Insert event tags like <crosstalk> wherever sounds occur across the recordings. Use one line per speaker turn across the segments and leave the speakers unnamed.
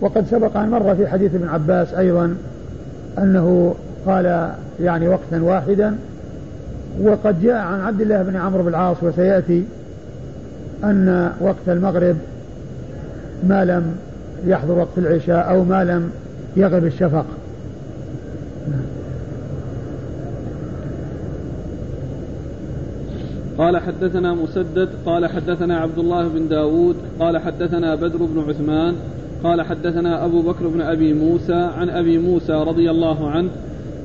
وقد سبق أن مر في حديث ابن عباس أيضا أنه قال يعني وقتا واحدا وقد جاء عن عبد الله بن عمرو بن العاص وسيأتي أن وقت المغرب ما لم يحضر وقت العشاء أو ما لم يغب الشفق.
قال حدثنا مسدد قال حدثنا عبد الله بن داود قال حدثنا بدر بن عثمان قال حدثنا أبو بكر بن أبي موسى عن أبي موسى رضي الله عنه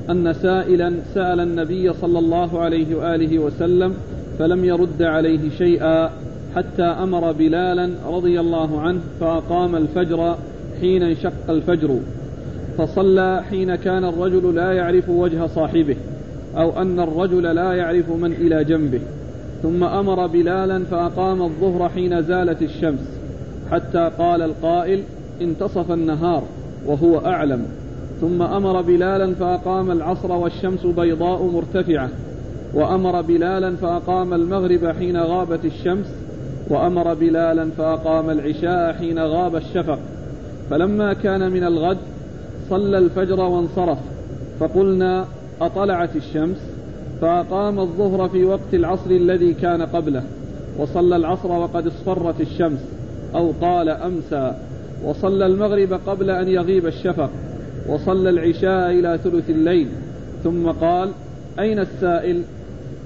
أن سائلا سأل النبي صلى الله عليه وآله وسلم فلم يرد عليه شيئا حتى أمر بلالا رضي الله عنه فأقام الفجر حين انشق الفجر. فصلى حين كان الرجل لا يعرف وجه صاحبه أو أن الرجل لا يعرف من إلى جنبه. ثم أمر بلالا فأقام الظهر حين زالت الشمس حتى قال القائل انتصف النهار وهو أعلم ثم أمر بلالا فأقام العصر والشمس بيضاء مرتفعة وأمر بلالا فأقام المغرب حين غابت الشمس وأمر بلالا فأقام العشاء حين غاب الشفق. فلما كان من الغد صلى الفجر وانصرف فقلنا أطلعت الشمس؟ فأقام الظهر في وقت العصر الذي كان قبله وصلى العصر وقد اصفرت الشمس أو قال أمسى. وصلى المغرب قبل أن يغيب الشفق وصلى العشاء إلى ثلث الليل. ثم قال أين السائل؟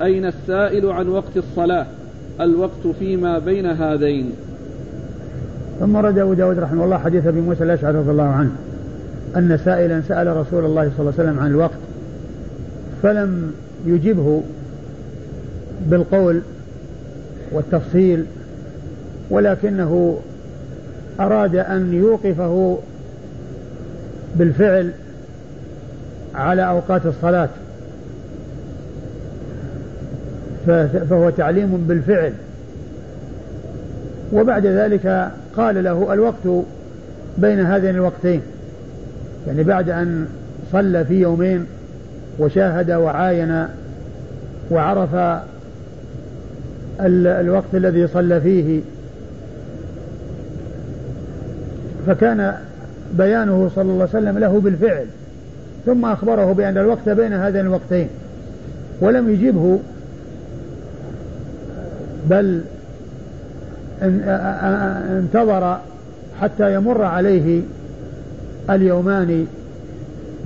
أين السائل عن وقت الصلاة؟ الوقت فيما بين هذين.
ثم رد أبو داود رحمه الله حديث أبي موسى الأشعري رضي الله عنه أن سائلا سأل رسول الله صلى الله عليه وسلم عن الوقت فلم يجبه بالقول والتفصيل ولكنه أراد أن يوقفه بالفعل على أوقات الصلاة. فهو تعليم بالفعل. وبعد ذلك قال له الوقت بين هذين الوقتين. يعني بعد أن صلى في يومين وشاهد وعاين وعرف الوقت الذي صلى فيه فكان بيانه صلى الله عليه وسلم له بالفعل ثم أخبره بأن الوقت بين هذين الوقتين ولم يجبه بل انتظر حتى يمر عليه اليومان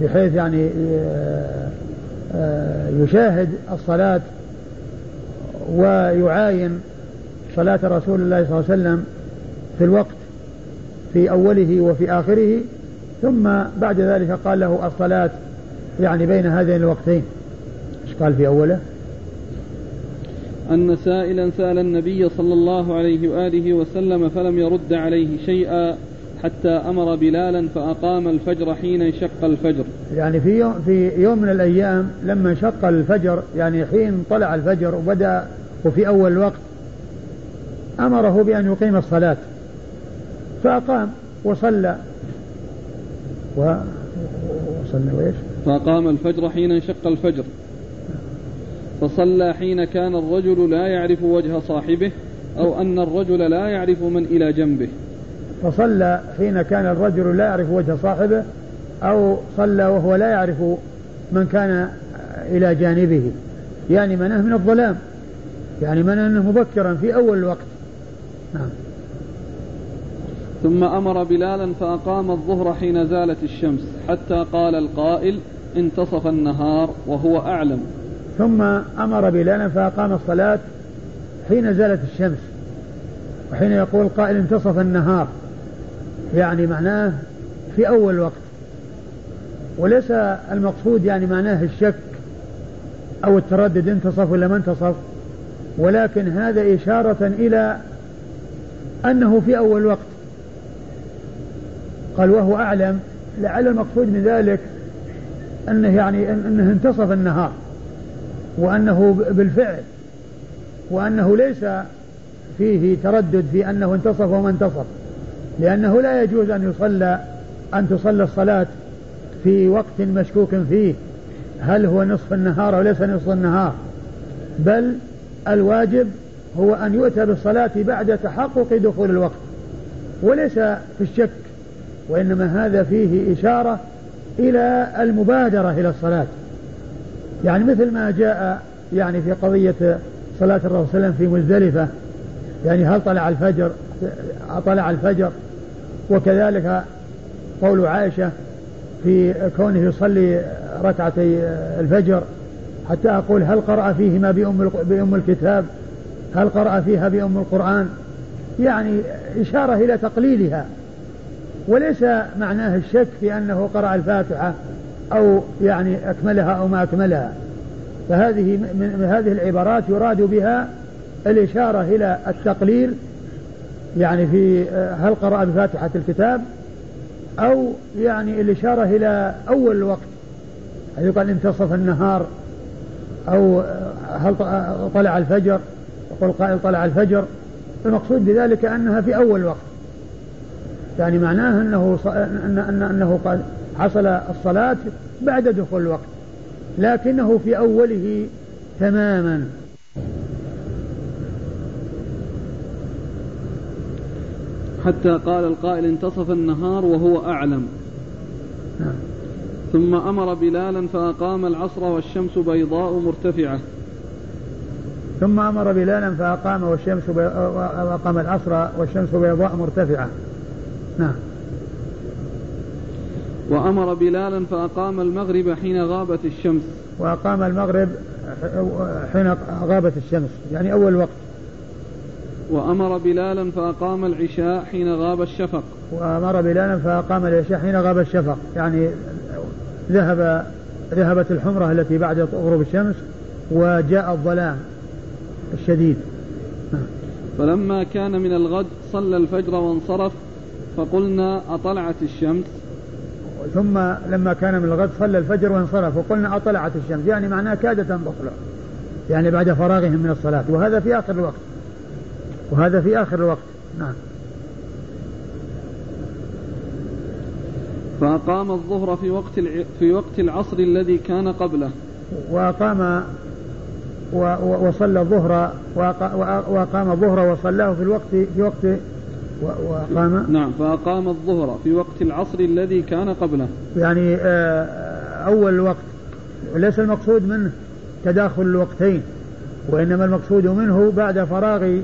بحيث يعني آه، آه، يشاهد الصلاة ويعاين صلاة رسول الله صلى الله عليه وسلم في الوقت. في أوله وفي آخره ثم بعد ذلك قال له الصلاة يعني بين هذين الوقتين. إيش قال في أوله؟
أن سائلا سأل النبي صلى الله عليه وآله وسلم فلم يرد عليه شيئا حتى أمر بلالا فأقام الفجر حين انشق الفجر.
يعني في يوم, في يوم من الأيام لما انشق الفجر يعني حين طلع الفجر وبدأ وفي أول الوقت أمره بأن يقيم الصلاة. فأقام وصلى. و... وصلى وإيش؟
فأقام الفجر حين انشق الفجر. فصلى حين كان الرجل لا يعرف وجه صاحبه أو أن الرجل لا يعرف من إلى جنبه.
فصلى حين كان الرجل لا يعرف وجه صاحبه أو صلى وهو لا يعرف من كان إلى جانبه. يعني منه من الظلام. يعني منه مبكرا في أول الوقت. نعم.
ثم أمر بلالا فأقام الظهر حين زالت الشمس حتى قال القائل انتصف النهار وهو أعلم.
ثم أمر بلالا فأقام الصلاة حين زالت الشمس وحين يقول قائل انتصف النهار. يعني معناه في أول وقت. وليس المقصود يعني معناه الشك أو التردد انتصف ولا ما انتصف. ولكن هذا إشارة إلى أنه في أول وقت. قال وهو أعلم لعل المقصود من ذلك أنه يعني أنه انتصف النهار وأنه بالفعل وأنه ليس فيه تردد في أنه انتصف وما انتصف لأنه لا يجوز أن يصلى أن تصلى الصلاة في وقت مشكوك فيه هل هو نصف النهار أو ليس نصف النهار بل الواجب هو أن يؤتى بالصلاة بعد تحقق دخول الوقت وليس في الشك وإنما هذا فيه إشارة إلى المبادرة إلى الصلاة. يعني مثل ما جاء يعني في قضية صلاة الرسول صلى الله عليه وسلم في مزدلفة يعني هل طلع الفجر؟ طلع الفجر. وكذلك قول عائشة في كونه يصلي ركعتي الفجر حتى أقول هل قرأ فيهما بأم, بأم الكتاب؟ هل قرأ فيها بأم القرآن؟ يعني إشارة إلى تقليلها. وليس معناه الشك في أنه قرأ الفاتحة أو يعني أكملها أو ما أكملها. فهذه من هذه العبارات يراد بها الإشارة إلى التقليل يعني في هل قرأ بفاتحة الكتاب أو يعني الإشارة إلى أول الوقت هل يقال انتصف النهار أو هل طلع الفجر يقول قائل طلع الفجر. المقصود بذلك أنها في أول الوقت يعني معناه أنه أن أنه قد حصل الصلاة بعد دخول الوقت لكنه في أوله تماما.
حتى قال القائل انتصف النهار وهو أعلم. نعم. ثم أمر بلالا فأقام العصر والشمس بيضاء مرتفعة.
ثم أمر بلالا فأقام والشمس بي... وأقام العصر والشمس بيضاء مرتفعة. نعم.
وأمر بلالا فأقام المغرب حين غابت الشمس.
وأقام المغرب حين غابت الشمس يعني أول وقت.
وأمر بلالا فأقام العشاء حين غاب الشفق.
وأمر بلالا فأقام العشاء حين غاب الشفق يعني ذهب ذهبت الحمرة التي بعد غروب الشمس وجاء الظلام الشديد.
فلما كان من الغد صلى الفجر وانصرف فقلنا أطلعت الشمس.
ثم لما كان من الغد صلى الفجر وانصرف وقلنا أطلعت الشمس يعني معناها كادت أن تطلع يعني بعد فراغهم من الصلاة وهذا في آخر الوقت. وهذا في آخر الوقت نعم.
فأقام الظهر في وقت في وقت العصر الذي كان قبله.
وأقام وصلى الظهر وأقام الظهر وصلاه في الوقت في وقت وأقام؟
نعم فأقام الظهر في وقت العصر الذي كان قبله.
يعني آه، أول الوقت ليس المقصود منه تداخل الوقتين وإنما المقصود منه بعد فراغ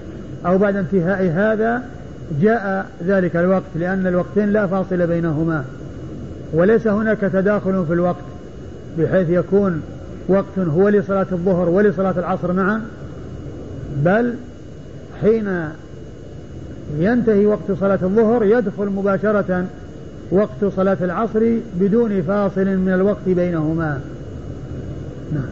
أو بعد انتهاء هذا جاء ذلك الوقت لأن الوقتين لا فاصل بينهما. وليس هناك تداخل في الوقت بحيث يكون وقت هو لصلاة الظهر ولصلاة العصر معا بل حين ينتهي وقت صلاة الظهر يدخل مباشرة وقت صلاة العصر بدون فاصل من الوقت بينهما. نعم.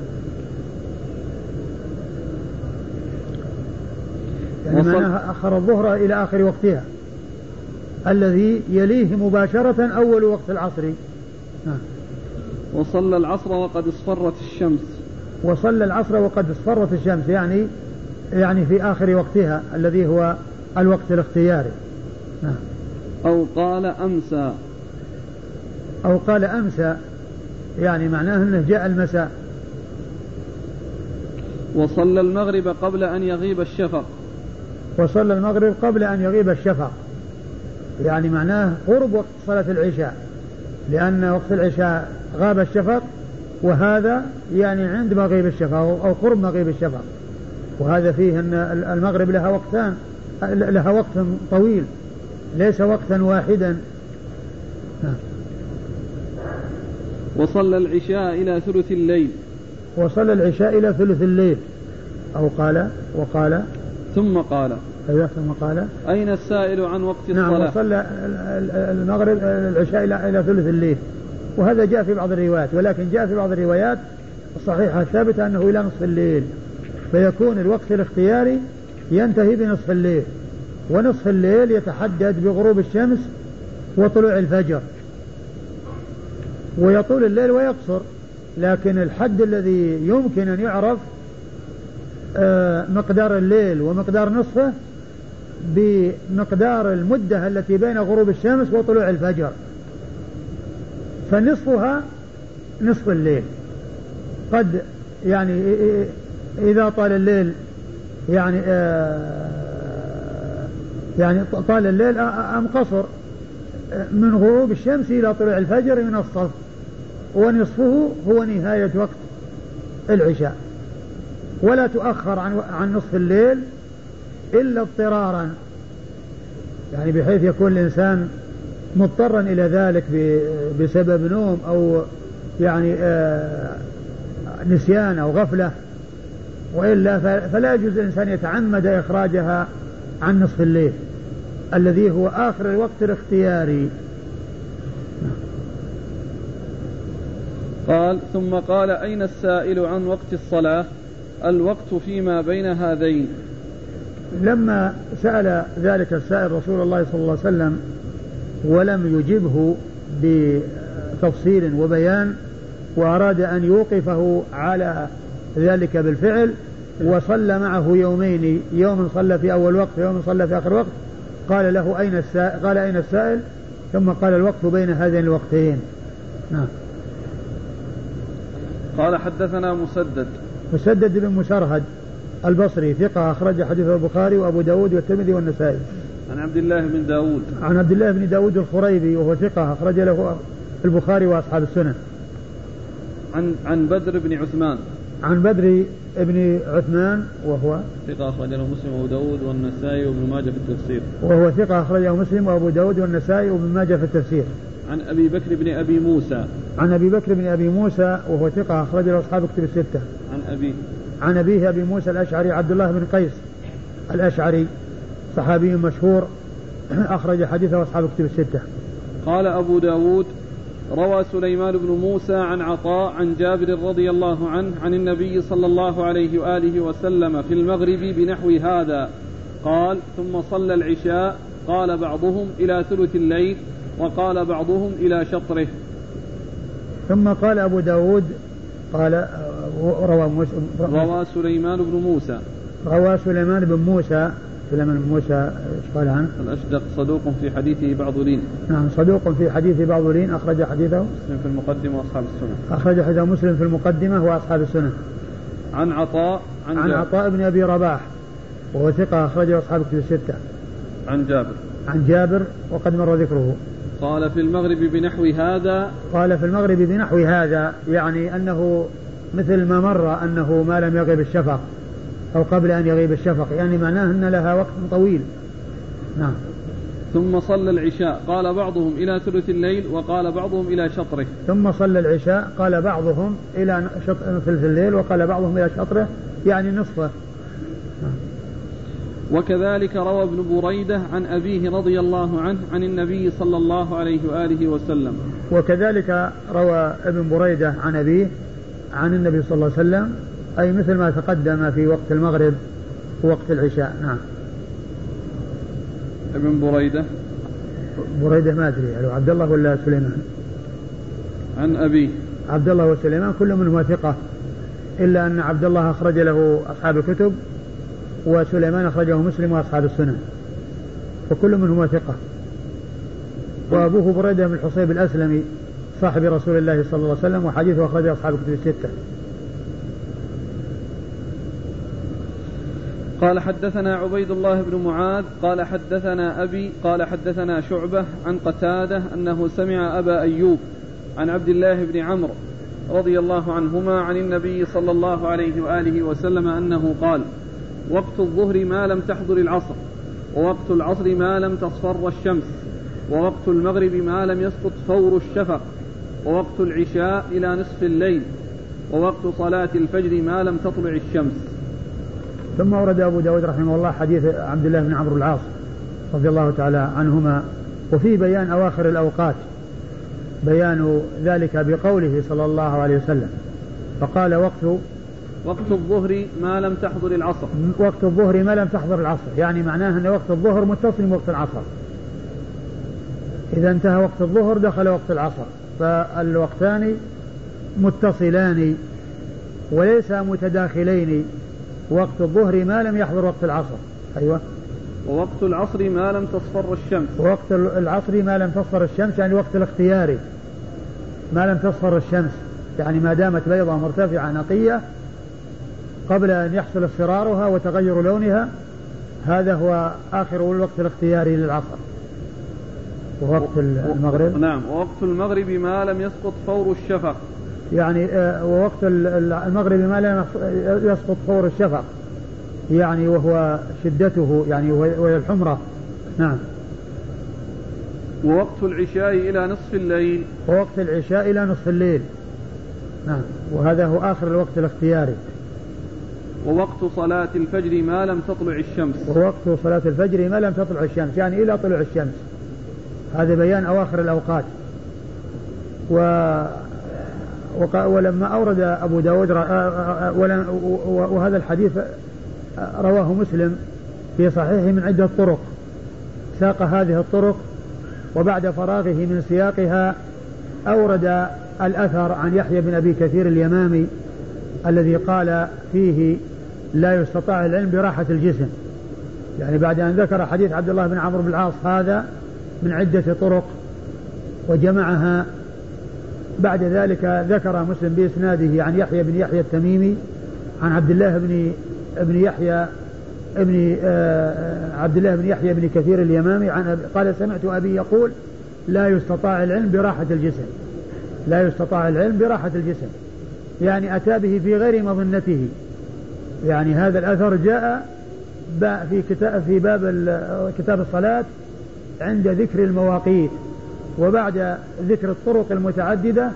يعني معناها أخر الظهر إلى آخر وقتها. الذي يليه مباشرة أول وقت العصر. نعم.
وصلى العصر وقد اصفرت الشمس.
وصلى العصر وقد اصفرت الشمس يعني يعني في آخر وقتها الذي هو الوقت الاختياري. نعم
أو قال أمسى.
أو قال أمسى يعني معناه أنه جاء المساء.
وصلى المغرب قبل أن يغيب الشفق.
وصلى المغرب قبل أن يغيب الشفق. يعني معناه قرب وقت صلاة العشاء. لأن وقت العشاء غاب الشفق وهذا يعني عند مغيب الشفق أو قرب مغيب الشفق. وهذا فيه أن المغرب لها وقتان. لها وقت طويل. ليس وقتا واحدا.
وصلى العشاء إلى ثلث الليل.
وصلى العشاء إلى ثلث الليل. أو قال وقال
ثم قال.
أيوة ثم قال.
أين السائل عن وقت
نعم
الصلاة؟
نعم وصلى المغرب العشاء إلى إلى ثلث الليل. وهذا جاء في بعض الروايات ولكن جاء في بعض الروايات الصحيحة الثابتة أنه إلى نصف الليل. فيكون الوقت الاختياري ينتهي بنصف الليل. ونصف الليل يتحدد بغروب الشمس وطلوع الفجر. ويطول الليل ويقصر. لكن الحد الذي يمكن أن يعرف آه، مقدار الليل ومقدار نصفه بمقدار المدة التي بين غروب الشمس وطلوع الفجر. فنصفها نصف الليل. قد يعني إذا طال الليل يعني آه، يعني طال الليل أم قصر من غروب الشمس إلى طلوع الفجر من الصف ونصفه هو نهاية وقت العشاء. ولا تؤخر عن عن نصف الليل إلا اضطرارا يعني بحيث يكون الإنسان مضطرا إلى ذلك بسبب نوم أو يعني آه، نسيان أو غفلة. وإلا فلا يجوز الإنسان يتعمد إخراجها عن نصف الليل الذي هو آخر الوقت الاختياري.
قال ثم قال أين السائل عن وقت الصلاة؟ الوقت فيما بين هذين.
لما سأل ذلك السائل رسول الله صلى الله عليه وسلم ولم يجبه بتفصيل وبيان وأراد أن يوقفه على ذلك بالفعل وصلى معه يومين يوم صلى في أول وقت ويوم صلى في آخر وقت. قال له أين السائل قال أين السائل؟ ثم قال الوقت بين هذين الوقتين. نعم.
قال حدثنا مسدد.
مسدد بن مسرهد البصري ثقة أخرج حديث البخاري وأبو داود والترمذي والنسائي.
عن عبد الله بن داود.
عن عبد الله بن داود الخريبي وهو ثقة أخرج له البخاري وأصحاب السنن.
عن عن بدر بن عثمان.
عن بدر بن عثمان وهو
ثقة أخرجه مسلم وأبو داود والنسائي وابن ماجه في التفسير.
وهو ثقة أخرجه مسلم وأبو داود والنسائي وابن ماجه في التفسير.
عن أبي بكر بن أبي موسى.
عن أبي بكر بن أبي موسى وهو ثقة أخرج له أصحاب كتب الستة.
عن أبي
عن أبيه أبي موسى الأشعري عبد الله بن قيس الأشعري صحابي مشهور <clears throat> أخرج حديثه أصحاب كتب الستة.
قال أبو داود روى سليمان بن موسى عن عطاء عن جابر رضي الله عنه عن النبي صلى الله عليه وآله وسلم في المغرب بنحو هذا. قال ثم صلى العشاء قال بعضهم إلى ثلث الليل وقال بعضهم إلى شطره.
ثم قال أبو داود قال روى
روى سليمان بن موسى.
روى سليمان بن موسى سليمان بن موسى إيش قال عنه؟
الاشدق صدوق في حديثه بعض لين.
نعم صدوق في حديثه بعض لين أخرج حديثه
مسلم في المقدمة وأصحاب السنة.
أخرج حديثه مسلم في المقدمة واصحاب السنة.
عن عطاء
عن, عن عطاء بن أبي رباح وهو ثقة أخرجه أصحاب الكتب الستة.
عن جابر.
عن جابر وقد مر ذكره.
قال في المغرب بنحو هذا
قال في المغرب بنحو هذا يعني أنه مثل ما مر أنه ما لم يغب الشفق أو قبل أن يغيب الشفق يعني معناه أن لها وقت طويل. نعم.
ثم صلى العشاء قال بعضهم إلى ثلث الليل وقال بعضهم إلى شطره.
ثم صلى العشاء قال بعضهم إلى ثلث الليل وقال بعضهم إلى شطره يعني نصفه.
وكذلك روى ابن بريدة عن أبيه رضي الله عنه عن النبي صلى الله عليه وآله وسلم.
وكذلك روى ابن بريدة عن أبيه عن النبي صلى الله عليه وسلم أي مثل ما تقدم في وقت المغرب ووقت العشاء نعم.
ابن بريدة.
بريدة ما أدري يعني عبد الله ولا سليمان؟
عن أبي.
عبد الله وسليمان كل منهما ثقة. إلا أن عبد الله أخرج له أصحاب الكتب وسليمان أخرجه مسلم وأصحاب السنن. فكل منهما ثقة. وأبوه بريدة بن الحصيب الأسلمي صاحب رسول الله صلى الله عليه وسلم وحديثه أخرجه أصحاب الكتب الستة.
قال حدثنا عبيد الله بن معاذ قال حدثنا أبي قال حدثنا شعبة عن قتادة أنه سمع أبا أيوب عن عبد الله بن عمرو رضي الله عنهما عن النبي صلى الله عليه وآله وسلم أنه قال وقت الظهر ما لم تحضر العصر ووقت العصر ما لم تصفر الشمس ووقت المغرب ما لم يسقط فور الشفق ووقت العشاء إلى نصف الليل ووقت صلاة الفجر ما لم تطلع الشمس.
ثم ورد أبو داود رحمه الله حديث عبد الله بن عمرو العاص رضي الله تعالى عنهما وفي بيان أواخر الأوقات بيان ذلك بقوله صلى الله عليه وسلم فقال وقت
وقت الظهر ما لم تحضر العصر.
وقت الظهر ما لم تحضر العصر يعني معناه أن وقت الظهر متصل بوقت العصر. إذا انتهى وقت الظهر دخل وقت العصر فالوقتان متصلان وليس متداخلين. وقت الظهر ما لم يحضر وقت العصر. أيوة.
ووقت العصر ما لم تصفر الشمس.
وقت العصر ما لم تصفر الشمس يعني وقت الاختياري ما لم تصفر الشمس. يعني ما دامت بيضاء مرتفعة نقية قبل أن يحصل اصفرارها وتغير لونها هذا هو آخر الوقت الاختياري للعصر. ووقت المغرب.
نعم ووقت المغرب ما لم يسقط فور الشفق.
يعني آه، ووقت المغرب ما لم يسقط فور الشفق يعني وهو شدته يعني وهي الحمرة. نعم.
ووقت العشاء إلى نصف الليل.
ووقت العشاء إلى نصف الليل. نعم. وهذا هو آخر الوقت الاختياري.
ووقت صلاة الفجر ما لم تطلع الشمس.
ووقت صلاة الفجر ما لم تطلع الشمس يعني إلى طلوع الشمس. هذا بيان أواخر الأوقات. و ولما أورد أبو داود وهذا الحديث رواه مسلم في صحيحه من عدة طرق. ساق هذه الطرق وبعد فراغه من سياقها أورد الأثر عن يحيى بن أبي كثير اليمامي الذي قال فيه لا يستطاع العلم براحة الجسم. يعني بعد أن ذكر حديث عبد الله بن عمرو بن العاص هذا من عدة طرق وجمعها بعد ذلك ذكر مسلم بإسناده عن يحيى بن يحيى التميمي عن عبد الله بن ابن يحيى ابن آه، عبد الله بن يحيى بن كثير اليمامي عن قال سمعت أبي يقول لا يستطاع العلم براحة الجسم. لا يستطاع العلم براحة الجسم. يعني أتى به في غير مظنته. يعني هذا الأثر جاء في كتاب في باب كتاب الصلاة عند ذكر المواقيت. وبعد ذكر الطرق المتعددة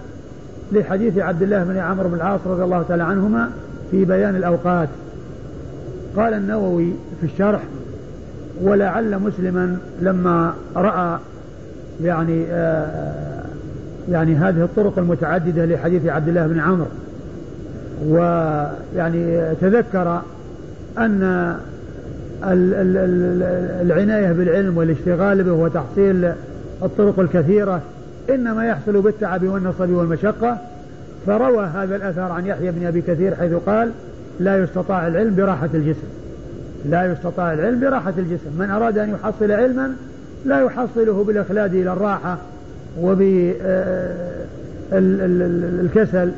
لحديث عبد الله بن عمرو بن العاص رضي الله تعالى عنهما في بيان الأوقات. قال النووي في الشرح ولعل مسلما لما رأى يعني آه يعني هذه الطرق المتعددة لحديث عبد الله بن عمرو ويعني تذكر أن العناية بالعلم والاشتغال به وتحصيل الطرق الكثيرة إنما يحصل بالتعب والنصب والمشقة. فروى هذا الأثر عن يحيى بن أبي كثير حيث قال لا يستطاع العلم براحة الجسم. لا يستطاع العلم براحة الجسم. من أراد أن يحصل علما لا يحصله بالإخلاد إلى الراحة وبالكسل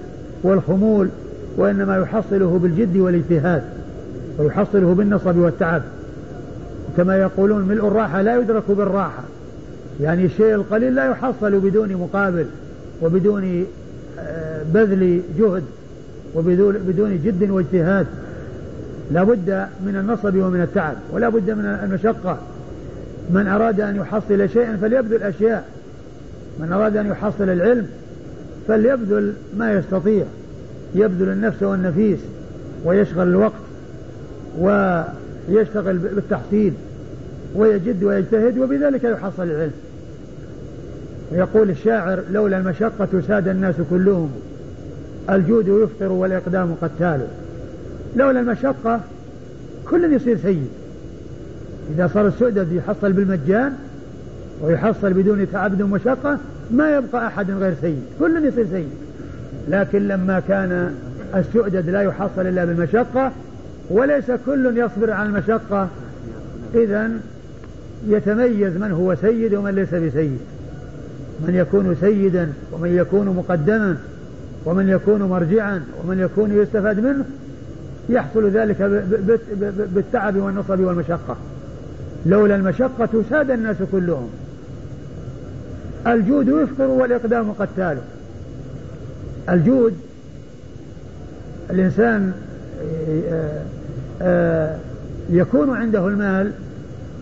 والخمول وإنما يحصله بالجد والاجتهاد ويحصله بالنصب والتعب. كما يقولون ملء الراحة لا يدرك بالراحة. يعني الشيء القليل لا يحصل بدون مقابل وبدون آه، بذل جهد وبدون جد واجتهاد. لا بد من النصب ومن التعب ولا بد من المشقة. من أراد أن يحصل شيئا فليبذل أشياء. من أراد أن يحصل العلم فليبذل ما يستطيع. يبذل النفس والنفيس ويشغل الوقت ويشتغل بالتحصيل. ويجد ويجتهد وبذلك يحصل العلم. يقول الشاعر لولا المشقة ساد الناس كلهم الجود يفطر والإقدام قتال. لولا المشقة كل يصير سيد إذا صار السؤدد يحصل بالمجان ويحصل بدون تعب ومشقة ما يبقى أحد غير سيد كل يصير سيد لكن لما كان السؤدد لا يحصل إلا بالمشقة وليس كل يصبر على المشقة إذا يتميز من هو سيد ومن ليس بسيد. من يكون سيدا ومن يكون مقدما ومن يكون مرجعا ومن يكون يستفاد منه يحصل ذلك بالتعب والنصب والمشقة. لولا المشقة ساد الناس كلهم. الجود يفطر والإقدام قتال الجود الإنسان آه، آه، يكون عنده المال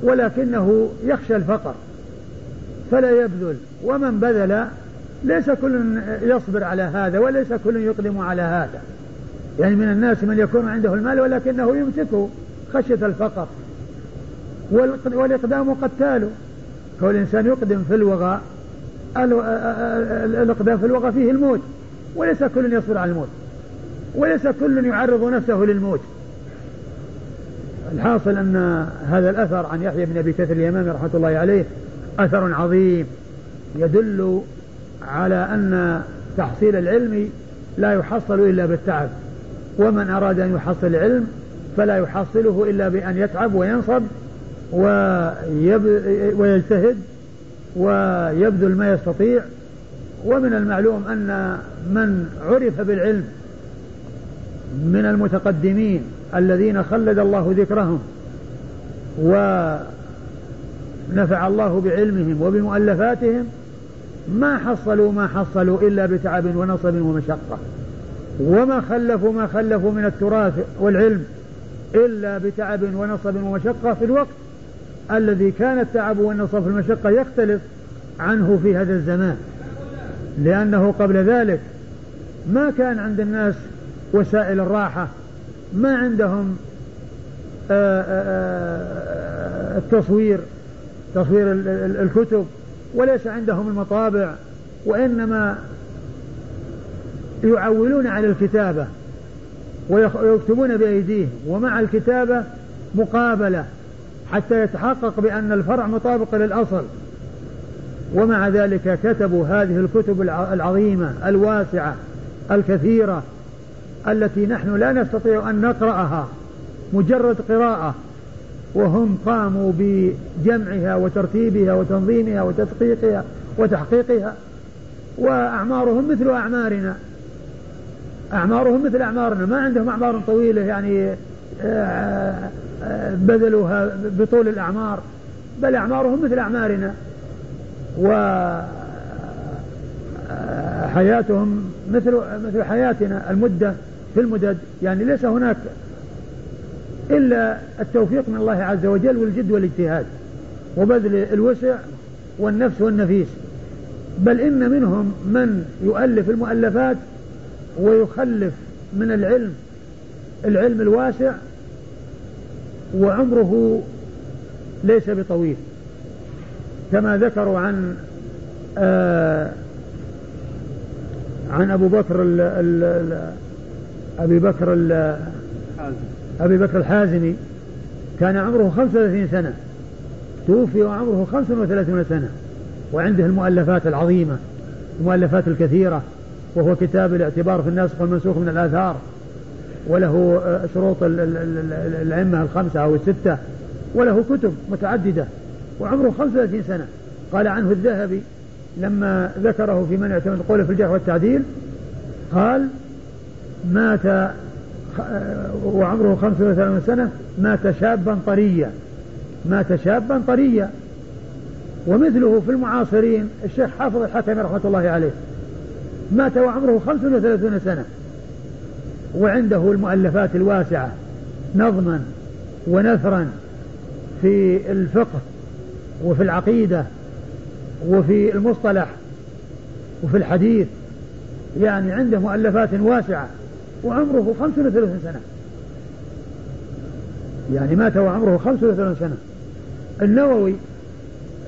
ولكنه يخشى الفقر فلا يبذل. ومن بذل ليس كل يصبر على هذا وليس كل يقدم على هذا. يعني من الناس من يكون عنده المال ولكنه يمسكه خشية الفقر. والإقدام قتال. كل إنسان يقدم في الوغى الإقدام في الوغى فيه الموت. وليس كل يصبر على الموت. وليس كل يعرض نفسه للموت. الحاصل أن هذا الأثر عن يحيى بن أبي كثير اليمامي رحمة الله عليه أثر عظيم يدل على أن تحصيل العلم لا يحصل إلا بالتعب. ومن أراد أن يحصل العلم فلا يحصله إلا بأن يتعب وينصب ويجتهد ويبذل ما يستطيع. ومن المعلوم أن من عرف بالعلم من المتقدمين الذين خلد الله ذكرهم نفع الله بعلمهم وبمؤلفاتهم ما حصلوا ما حصلوا إلا بتعب ونصب ومشقة. وما خلفوا ما خلفوا من التراث والعلم إلا بتعب ونصب ومشقة في الوقت الذي كان التعب والنصب والمشقة يختلف عنه في هذا الزمان. لأنه قبل ذلك ما كان عند الناس وسائل الراحة ما عندهم آه، آه، آه، التصوير تصوير الكتب وليس عندهم المطابع وإنما يعولون على الكتابة ويكتبون بأيديهم ومع الكتابة مقابلة حتى يتحقق بأن الفرع مطابق للأصل. ومع ذلك كتبوا هذه الكتب العظيمة الواسعة الكثيرة التي نحن لا نستطيع أن نقرأها مجرد قراءة. وهم قاموا بجمعها وترتيبها وتنظيمها وتدقيقها وتحقيقها وأعمارهم مثل أعمارنا. أعمارهم مثل أعمارنا. ما عندهم أعمار طويلة يعني آه، آه، بذلوها بطول الأعمار بل أعمارهم مثل أعمارنا. وحياتهم مثل مثل حياتنا المدة. في المدد يعني ليس هناك إلا التوفيق من الله عز وجل والجد والاجتهاد وبذل الوسع والنفس والنفيس. بل إن منهم من يؤلف المؤلفات ويخلف من العلم العلم الواسع وعمره ليس بطويل. كما ذكروا عن آه عن أبو بكر ال ال أبي بكر أبي بكر الحازمي كان عمره 35 سنة. توفي وعمره 35 سنة. وعنده المؤلفات العظيمة المؤلفات الكثيرة وهو كتاب الاعتبار في الناسخ والمنسوخ من الآثار. وله آه، شروط الأئمة الخمسة أو الستة. وله كتب متعددة وعمره 35 سنة. قال عنه الذهبي لما ذكره في من اعتمد قوله في الجرح والتعديل قال مات وعمره 35 سنة مات شابا طريا مات شابا طريا ومثله في المعاصرين الشيخ حافظ الحكمي رحمة الله عليه. مات وعمره 35 سنة. وعنده المؤلفات الواسعة نظما ونثرا في الفقه وفي العقيدة وفي المصطلح وفي الحديث. يعني عنده مؤلفات واسعة. وعمره 35 سنة. يعني مات وعمره 35 سنة. النووي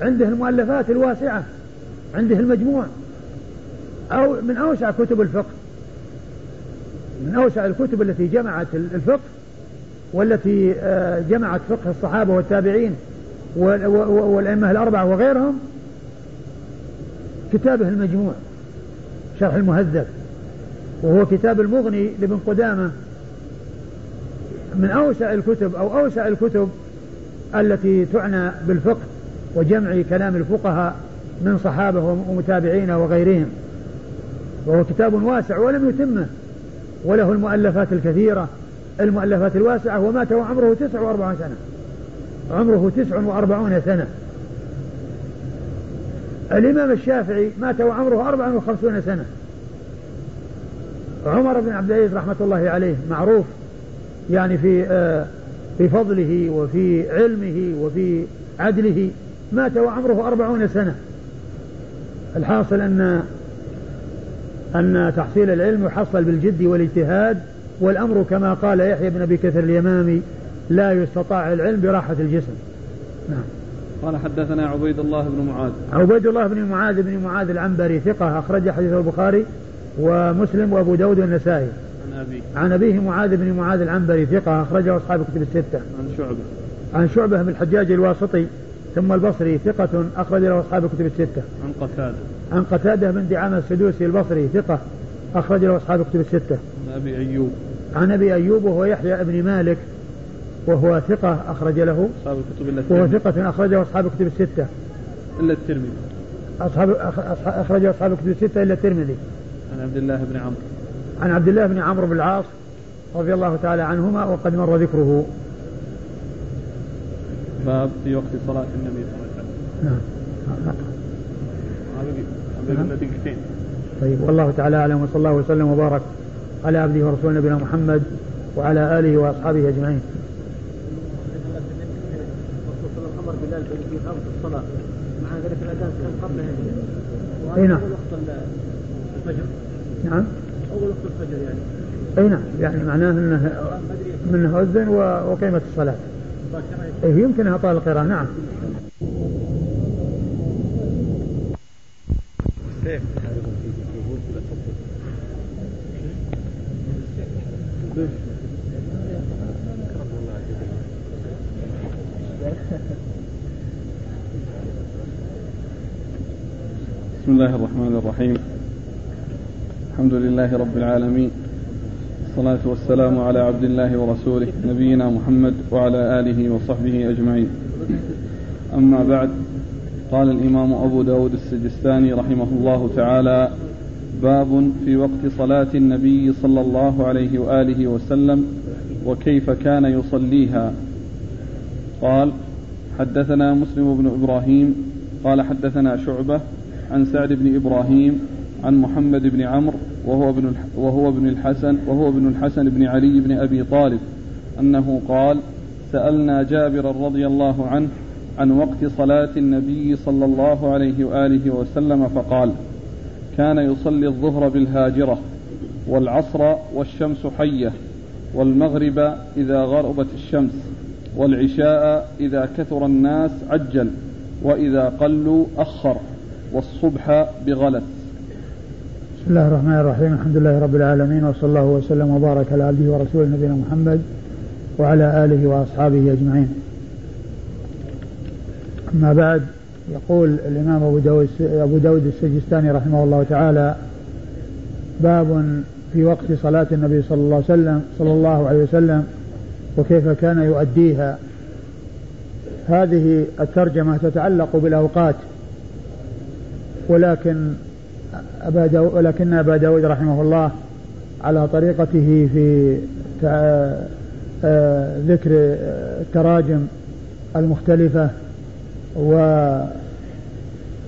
عنده المؤلفات الواسعة عنده المجموع. أو من أوسع كتب الفقه. من أوسع الكتب التي جمعت الفقه والتي آه، جمعت فقه الصحابة والتابعين والأئمة الأربعة وغيرهم. كتابه المجموع شرح المهذب. وهو كتاب المغني لابن قدامة. من أوسع الكتب أو أوسع الكتب التي تعنى بالفقه وجمع كلام الفقهاء من صحابة ومتابعين وغيرهم. وهو كتاب واسع ولم يتمه وله المؤلفات الكثيرة. المؤلفات الواسعة ومات وعمره تسع وأربعون سنة. عمره تسع وأربعون سنة. الإمام الشافعي مات وعمره أربع وخمسون سنة. عمر بن عبد العزيز رحمة الله عليه معروف يعني في آه في فضله وفي علمه وفي عدله مات وعمره أربعون سنة. الحاصل أن أن تحصيل العلم يحصل بالجد والاجتهاد والأمر كما قال يحيى بن أبي كثير اليمامي لا يستطاع العلم براحة الجسم.
نعم. قال حدثنا عبيد الله بن معاذ.
عبيد الله بن معاذ بن معاذ العنبري ثقة أخرج حديث البخاري. ومسلم وأبو داود والنسائي.
عن أبيه.
عن أبيه معاذ بن معاذ العنبري ثقة أخرجه أصحاب الكتب الستة.
عن شعبة.
عن شعبة بن الحجاج الواسطي ثم البصري ثقة أخرج له أصحاب الكتب الستة.
عن قتادة.
عن قتادة بن دعامة السدوسي البصري ثقة أخرج له أصحاب الكتب الستة.
عن أبي أيوب.
عن أبي أيوب وهو يحيى بن مالك وهو ثقة أخرج له.
أصحاب الكتب إلا
وهو ثقة أخرجه أصحاب الكتب الستة.
إلا الترمذي.
أصحاب أخرجه أصحاب الكتب الستة إلا الترمذي.
عن عبد الله بن عمرو.
عن عبد الله بن عمرو بن العاص رضي الله تعالى عنهما وقد مر ذكره.
باب في وقت صلاة النبي صلى الله عليه وسلم.
نعم. دقيقتين طيب والله تعالى أعلم وصلى الله وسلم وبارك على عبده ورسوله نبينا محمد وعلى آله وأصحابه أجمعين. الامر بلال في الصلاة. مع ذلك الأذان كان قبل أي نعم. الفجر. نعم. أول وقت الفجر يعني. أي نعم يعني معناه إنه منه أذن وقيمة الصلاة. إيه يمكن اعطاء القراءة نعم.
بسم الله الرحمن الرحيم الحمد لله رب العالمين. الصلاة والسلام على عبد الله ورسوله نبينا محمد وعلى آله وصحبه أجمعين. أما بعد قال الإمام أبو داود السجستاني رحمه الله تعالى باب في وقت صلاة النبي صلى الله عليه وآله وسلم وكيف كان يصليها. قال حدثنا مسلم بن إبراهيم قال حدثنا شعبة عن سعد بن إبراهيم عن محمد بن عمرو وهو ابن وهو ابن الحسن وهو ابن الحسن بن علي بن أبي طالب أنه قال سألنا جابر رضي الله عنه عن وقت صلاة النبي صلى الله عليه وآله وسلم فقال كان يصلي الظهر بالهاجرة والعصر والشمس حية والمغرب إذا غربت الشمس والعشاء إذا كثر الناس عجل وإذا قلوا أخر والصبح بغلس
بسم الله الرحمن الرحيم. الحمد لله رب العالمين وصلى الله وسلم وبارك على عبده ورسوله نبينا محمد وعلى آله وأصحابه أجمعين. أما بعد يقول الإمام أبو داود, أبو داود السجستاني رحمه الله تعالى باب في وقت صلاة النبي صلى الله عليه وسلم صلى الله عليه وسلم وكيف كان يؤديها. هذه الترجمة تتعلق بالأوقات ولكن أبا داود ولكن أبا داود رحمه الله على طريقته في آه، ذكر التراجم المختلفة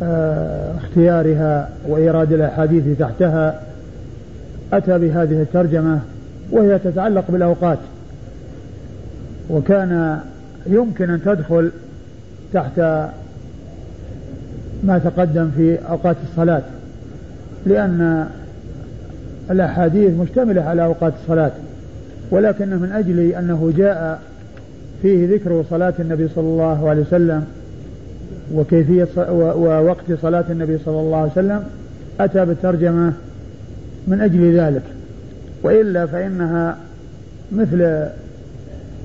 واختيارها وإيراد الأحاديث تحتها أتى بهذه الترجمة وهي تتعلق بالأوقات. وكان يمكن أن تدخل تحت ما تقدم في أوقات الصلاة. لأن الأحاديث مشتملة على أوقات الصلاة ولكن من أجل أنه جاء فيه ذكر صلاة النبي صلى الله عليه وسلم وكيفية ووقت صلاة النبي صلى الله عليه وسلم أتى بالترجمة من أجل ذلك. وإلا فإنها مثل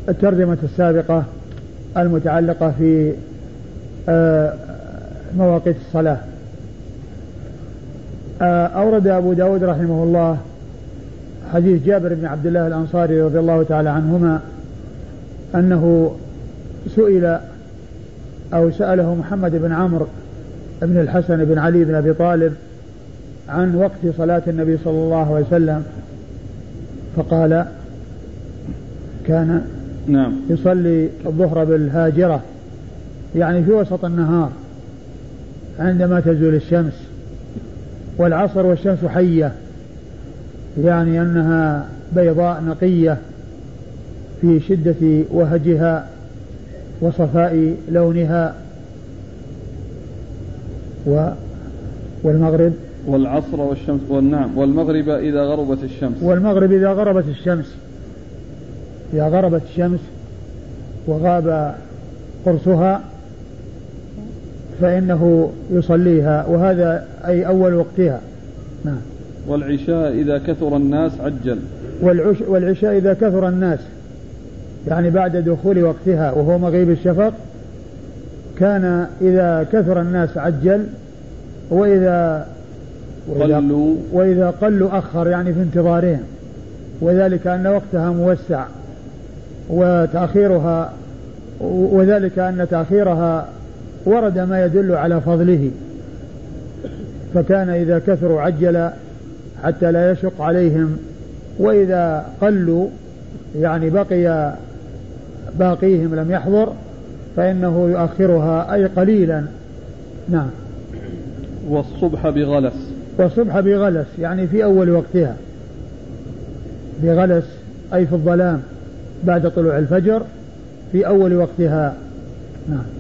الترجمة السابقة المتعلقة في آه، مواقيت الصلاة. أورد أبو داود رحمه الله حديث جابر بن عبد الله الأنصاري رضي الله تعالى عنهما أنه سئل أو سأله محمد بن عمرو بن الحسن بن علي بن أبي طالب عن وقت صلاة النبي صلى الله عليه وسلم فقال كان نعم. يصلي الظهر بالهاجرة يعني في وسط النهار عندما تزول الشمس. والعصر والشمس حية يعني أنها بيضاء نقية في شدة وهجها وصفاء لونها و والمغرب.
والعصر والشمس والنعم والمغرب إذا غربت الشمس.
والمغرب إذا غربت الشمس. إذا غربت الشمس وغاب قرصها فإنه يصليها وهذا أي أول وقتها.
نعم. والعشاء إذا كثر الناس عجل.
والعش والعشاء إذا كثر الناس يعني بعد دخول وقتها وهو مغيب الشفق كان إذا كثر الناس عجل وإذا وإذا قلوا. وإذا قلوا أخر يعني في انتظارهم. وذلك أن وقتها موسع وتأخيرها وذلك أن تأخيرها ورد ما يدل على فضله. فكان إذا كثروا عجل حتى لا يشق عليهم وإذا قلوا يعني بقي باقيهم لم يحضر فإنه يؤخرها أي قليلا. نعم.
والصبح بغلس.
والصبح بغلس يعني في أول وقتها. بغلس أي في الظلام بعد طلوع الفجر في أول وقتها. نعم.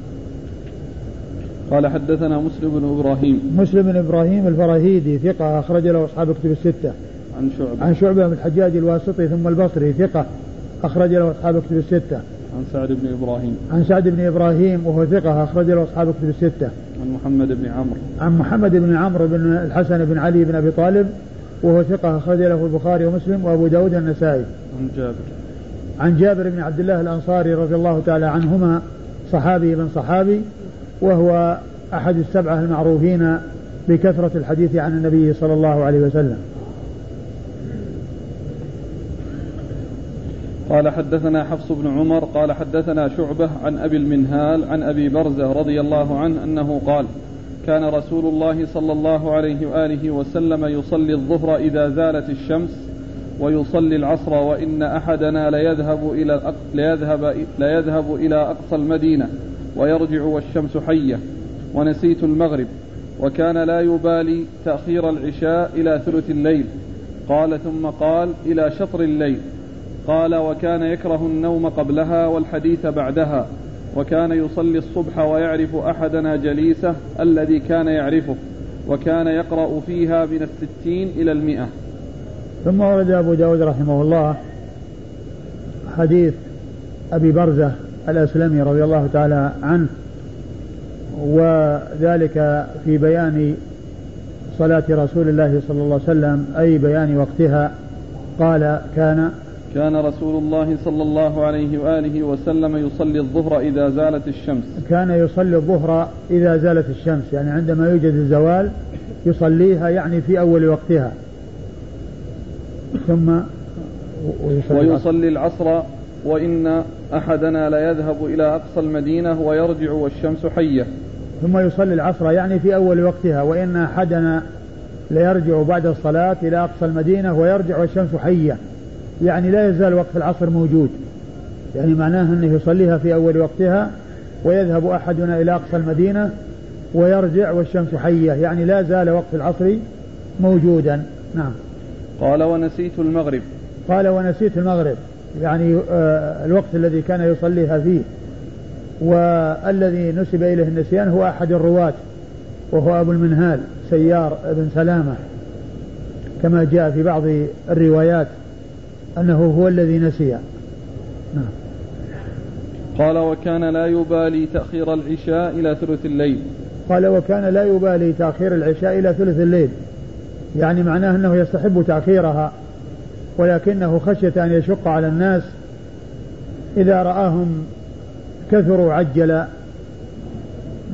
قال حدثنا مسلم بن إبراهيم.
مسلم بن إبراهيم الفراهيدي ثقة أخرج له أصحاب كتب الستة.
عن شعبة.
عن شعبة بن الحجاج الواسطي ثم البصري ثقة أخرج له أصحاب كتب الستة.
عن سعد بن إبراهيم.
عن سعد بن إبراهيم وهو ثقة أخرج له أصحاب كتب الستة.
عن محمد بن عمرو.
عن محمد بن عمرو بن الحسن بن علي بن أبي طالب وهو ثقة أخرج له البخاري ومسلم وأبو داود النسائي.
عن جابر.
عن جابر بن عبد الله الأنصاري رضي الله تعالى عنهما صحابي بن صحابي وهو أحد السبعة المعروفين بكثرة الحديث عن النبي صلى الله عليه وسلم.
قال حدثنا حفص بن عمر قال حدثنا شعبة عن أبي المنهال عن أبي برزة رضي الله عنه أنه قال كان رسول الله صلى الله عليه وآله وسلم يصلي الظهر إذا زالت الشمس ويصلي العصر وإن أحدنا ليذهب إلى ليذهب ليذهب إلى أقصى المدينة. ويرجع والشمس حية ونسيت المغرب وكان لا يبالي تأخير العشاء إلى ثلث الليل. قال ثم قال إلى شطر الليل. قال وكان يكره النوم قبلها والحديث بعدها وكان يصلي الصبح ويعرف أحدنا جليسه الذي كان يعرفه وكان يقرأ فيها من الستين إلى المئة.
ثم ورد أبو داود رحمه الله حديث أبي برزة الأسلمي رضي الله تعالى عنه وذلك في بيان صلاة رسول الله صلى الله عليه وسلم أي بيان وقتها. قال كان
كان رسول الله صلى الله عليه وآله وسلم يصلي الظهر إذا زالت الشمس.
كان يصلي الظهر إذا زالت الشمس يعني عندما يوجد الزوال يصليها يعني في أول وقتها. ثم
ويصلي, ويصلي العصر وإن أحدنا ليذهب إلى أقصى المدينة ويرجع والشمس حية.
ثم يصلي العصر يعني في أول وقتها وإن أحدنا ليرجع بعد الصلاة إلى أقصى المدينة ويرجع والشمس حية. يعني لا يزال وقت العصر موجود. يعني معناه أنه يصليها في أول وقتها ويذهب أحدنا إلى أقصى المدينة ويرجع والشمس حية. يعني لا زال وقت العصر موجودا. نعم.
قال ونسيت المغرب.
قال ونسيت المغرب. يعني آه الوقت الذي كان يصليها فيه. والذي نسب إليه النسيان هو أحد الرواة وهو أبو المنهال سيار بن سلامة. كما جاء في بعض الروايات أنه هو الذي نسي. نعم.
قال وكان لا يبالي تأخير العشاء إلى ثلث الليل.
قال وكان لا يبالي تأخير العشاء إلى ثلث الليل. يعني معناه أنه يستحب تأخيرها. ولكنه خشية أن يشق على الناس إذا رآهم كثروا عجل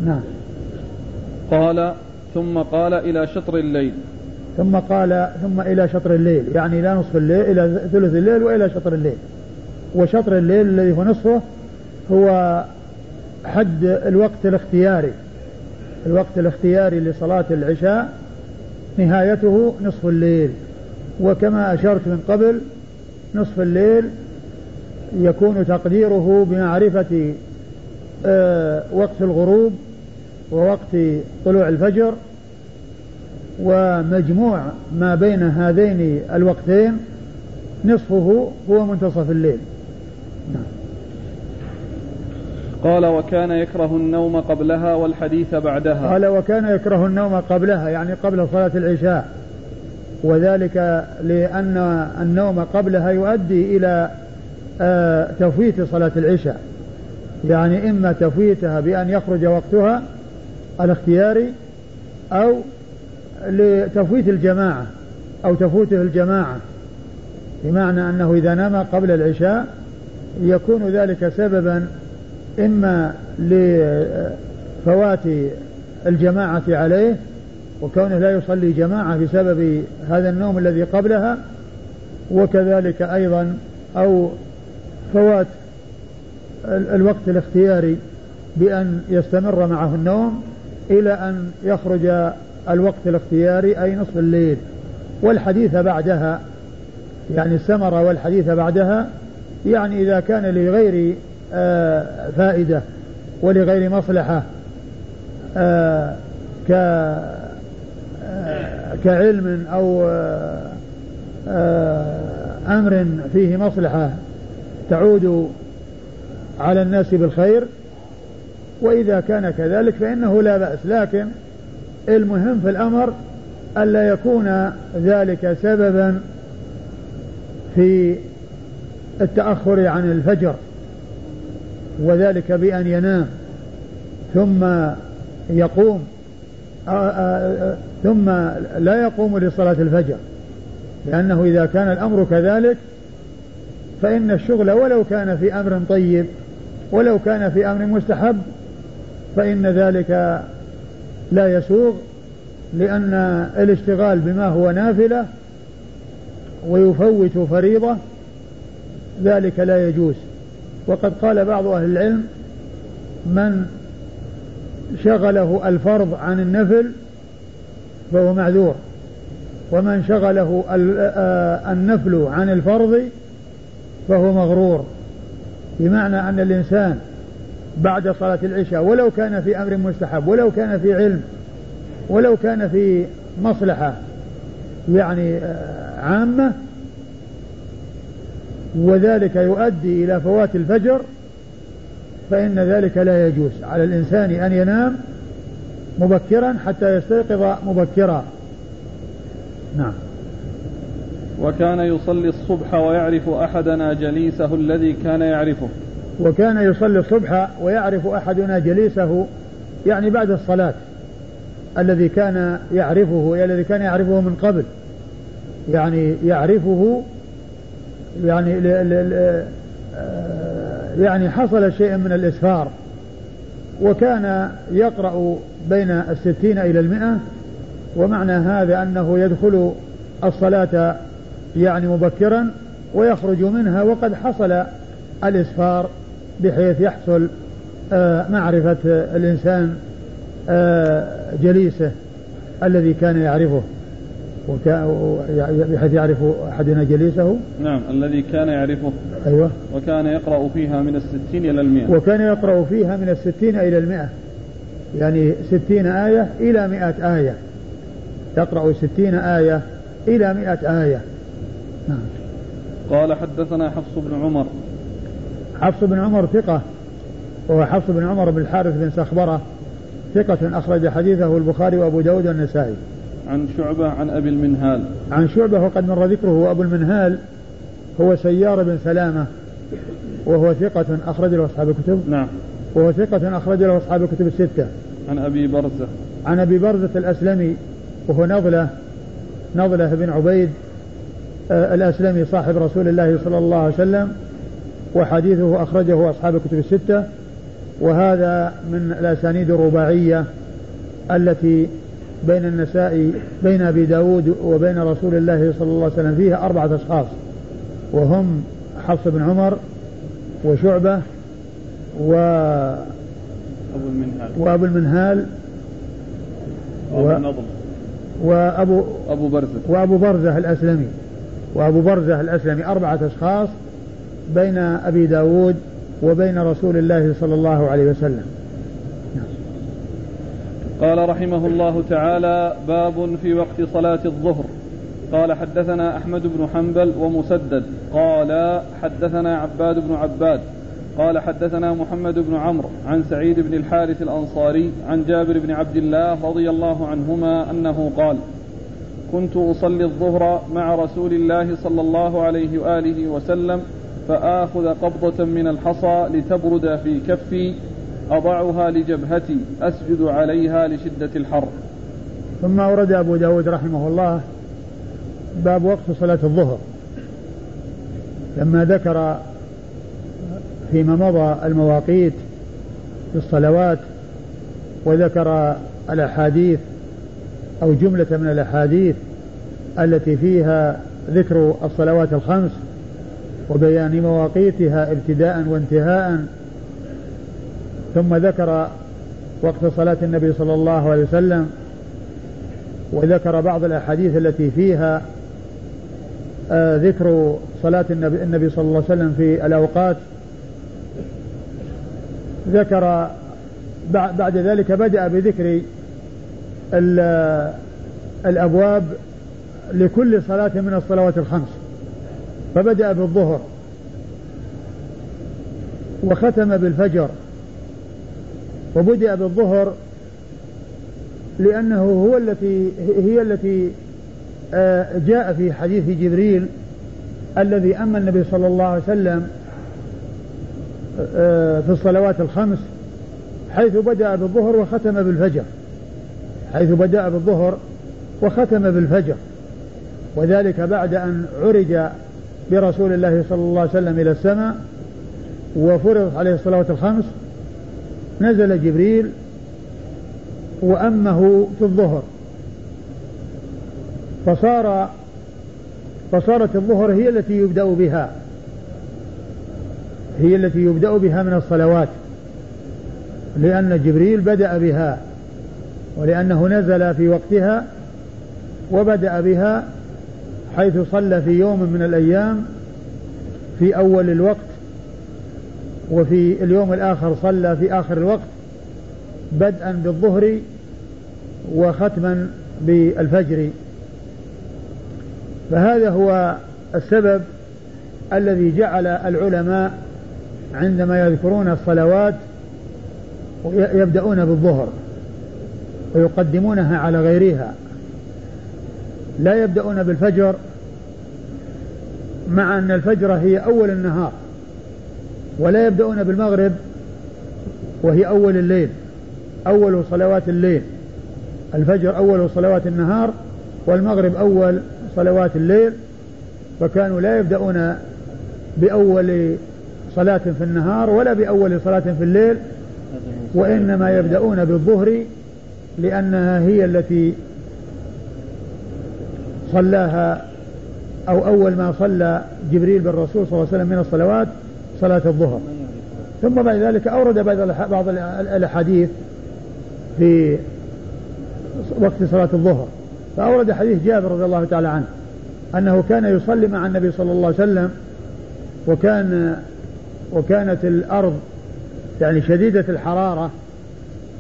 نعم.
قال ثم قال إلى شطر الليل.
ثم قال ثم إلى شطر الليل. يعني إلى نصف الليل إلى ثلث الليل وإلى شطر الليل. وشطر الليل الذي هو نصفه هو حد الوقت الاختياري. الوقت الاختياري لصلاة العشاء نهايته نصف الليل. وكما أشرت من قبل نصف الليل يكون تقديره بمعرفة آه، وقت الغروب ووقت طلوع الفجر ومجموع ما بين هذين الوقتين نصفه هو منتصف الليل. نعم.
قال وكان يكره النوم قبلها والحديث بعدها.
قال وكان يكره النوم قبلها يعني قبل صلاة العشاء. وذلك لأن النوم قبلها يؤدي إلى آه، تفويت صلاة العشاء. يعني إما تفويتها بأن يخرج وقتها الاختياري أو لتفويت الجماعة أو تفوته الجماعة. بمعنى أنه إذا نام قبل العشاء يكون ذلك سببا إما لفوات الجماعة عليه وكونه لا يصلي جماعة بسبب هذا النوم الذي قبلها وكذلك أيضا أو فوات الوقت الاختياري بأن يستمر معه النوم إلى أن يخرج الوقت الاختياري أي نصف الليل. والحديث بعدها يعني السمرة والحديث بعدها يعني إذا كان لغير آه، فائدة ولغير مصلحة آه ك كعلم أو أمر فيه مصلحة تعود على الناس بالخير وإذا كان كذلك فإنه لا بأس. لكن المهم في الأمر ألا يكون ذلك سببا في التأخر عن الفجر وذلك بأن ينام ثم يقوم. ثم لا يقوم لصلاة الفجر لأنه إذا كان الأمر كذلك فإن الشغل ولو كان في أمر طيب ولو كان في أمر مستحب فإن ذلك لا يسوغ لأن الاشتغال بما هو نافلة ويفوت فريضة ذلك لا يجوز. وقد قال بعض أهل العلم من شغله الفرض عن النفل فهو معذور. ومن شغله آه، النفل عن الفرض فهو مغرور. بمعنى أن الإنسان بعد صلاة العشاء ولو كان في أمر مستحب ولو كان في علم ولو كان في مصلحة يعني آه، عامة وذلك يؤدي إلى فوات الفجر فإن ذلك لا يجوز. على الإنسان أن ينام مبكرا حتى يستيقظ مبكرا. نعم.
وكان يصلي الصبح ويعرف أحدنا جليسه الذي كان يعرفه.
وكان يصلي الصبح ويعرف أحدنا جليسه يعني بعد الصلاة الذي كان يعرفه الذي كان يعرفه من قبل. يعني يعرفه يعني ل ل ل يعني حصل شيء من الإسفار وكان يقرأ بين الستين إلى المئة ومعنى هذا أنه يدخل الصلاة يعني مبكرا ويخرج منها وقد حصل الإسفار بحيث يحصل آه، معرفة الإنسان آه، جليسه الذي كان يعرفه. بحيث يعرف أحدنا جليسه.
نعم الذي كان يعرفه.
أيوة.
وكان يقرأ فيها من الستين إلى المئة.
وكان يقرأ فيها من الستين إلى المئة. يعني ستين آية إلى مئة آية. يقرأ ستين آية إلى مئة آية.
نعم. قال حدثنا حفص بن عمر.
حفص بن عمر ثقة. وهو حفص بن عمر بن الحارث بن سخبرة ثقة أخرج حديثه البخاري وأبو داود والنسائي.
عن شعبة عن أبي المنهال.
عن شعبة وقد مر ذكره وأبو المنهال هو سيار بن سلامة وهو ثقة أخرج له أصحاب الكتب.
نعم.
وهو ثقة أخرج له أصحاب الكتب الستة.
عن أبي برزة.
عن أبي برزة الأسلمي وهو نضلة نضلة بن عبيد آه الأسلمي صاحب رسول الله صلى الله عليه وسلم وحديثه أخرجه أصحاب الكتب الستة. وهذا من الأسانيد الرباعية التي بين النساء بين أبي داود وبين رسول الله صلى الله عليه وسلم فيها أربعة أشخاص وهم حفص بن عمر وشعبة و
المنهال.
وأبو المنهال
و...
وأبو
أبو برزة.
وأبو برزة الأسلمي. وأبو برزة الأسلمي أربعة أشخاص بين أبي داود وبين رسول الله صلى الله عليه وسلم.
قال رحمه الله تعالى باب في وقت صلاة الظهر. قال حدثنا أحمد بن حنبل ومسدد. قال حدثنا عباد بن عباد. قال حدثنا محمد بن عمرو عن سعيد بن الحارث الأنصاري عن جابر بن عبد الله رضي الله عنهما أنه قال كنت أصلي الظهر مع رسول الله صلى الله عليه وآله وسلم فآخذ قبضة من الحصى لتبرد في كفي أضعها لجبهتي أسجد عليها لشدة الحر.
ثم أورد أبو داود رحمه الله باب وقت صلاة الظهر. لما ذكر فيما مضى المواقيت في الصلوات وذكر الأحاديث أو جملة من الأحاديث التي فيها ذكر الصلوات الخمس وبيان مواقيتها ابتداء وانتهاء ثم ذكر وقت صلاة النبي صلى الله عليه وسلم وذكر بعض الأحاديث التي فيها آه ذكر صلاة النبي, النبي صلى الله عليه وسلم في الأوقات. ذكر بعد ذلك بدأ بذكر الأبواب لكل صلاة من الصلوات الخمس فبدأ بالظهر وختم بالفجر. وبدأ بالظهر لأنه هو التي هي التي آه، جاء في حديث جبريل الذي أما النبي صلى الله عليه وسلم آه، في الصلوات الخمس حيث بدأ بالظهر وختم بالفجر. حيث بدأ بالظهر وختم بالفجر. وذلك بعد أن عرج برسول الله صلى الله عليه وسلم إلى السماء وفرض عليه الصلوات الخمس نزل جبريل وأمه في الظهر. فصار فصارت الظهر هي التي يبدأ بها. هي التي يبدأ بها من الصلوات. لأن جبريل بدأ بها ولأنه نزل في وقتها وبدأ بها حيث صلى في يوم من الأيام في أول الوقت وفي اليوم الآخر صلى في آخر الوقت بدءا بالظهر وختما بالفجر. فهذا هو السبب الذي جعل العلماء عندما يذكرون الصلوات يبدأون بالظهر ويقدمونها على غيرها. لا يبدأون بالفجر مع أن الفجر هي أول النهار. ولا يبدأون بالمغرب وهي أول الليل أول صلوات الليل. الفجر أول صلوات النهار والمغرب أول صلوات الليل. فكانوا لا يبدأون بأول صلاة في النهار ولا بأول صلاة في الليل وإنما يبدأون بالظهر لأنها هي التي صلاها أو أول ما صلى جبريل بالرسول صلى الله عليه وسلم من الصلوات. صلاة الظهر. ثم بعد ذلك أورد بعض الأحاديث في وقت صلاة الظهر. فأورد حديث جابر رضي الله تعالى عنه أنه كان يصلي مع النبي صلى الله عليه وسلم وكان وكانت الأرض يعني شديدة الحرارة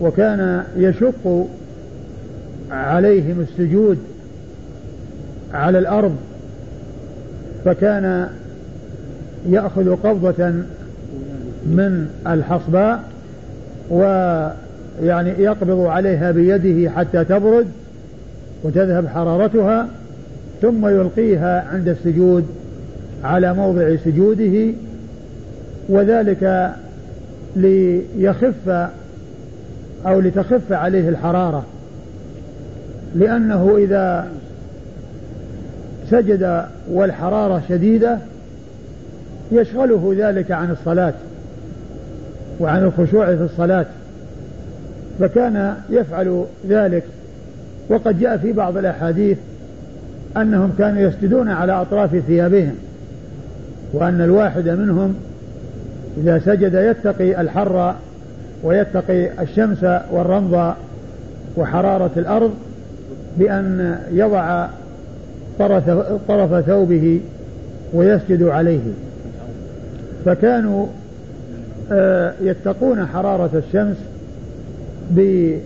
وكان يشق عليهم السجود على الأرض فكان يأخذ قبضة من الحصباء ويعني يقبض عليها بيده حتى تبرد وتذهب حرارتها ثم يلقيها عند السجود على موضع سجوده وذلك ليخف أو لتخف عليه الحرارة. لأنه إذا سجد والحرارة شديدة يشغله ذلك عن الصلاة وعن الخشوع في الصلاة فكان يفعل ذلك. وقد جاء في بعض الأحاديث أنهم كانوا يسجدون على أطراف ثيابهم وأن الواحد منهم إذا سجد يتقي الحر ويتقي الشمس والرمض وحرارة الأرض بأن يضع طرف, ثوبه ويسجد عليه. فكانوا آه، يتقون حرارة الشمس بما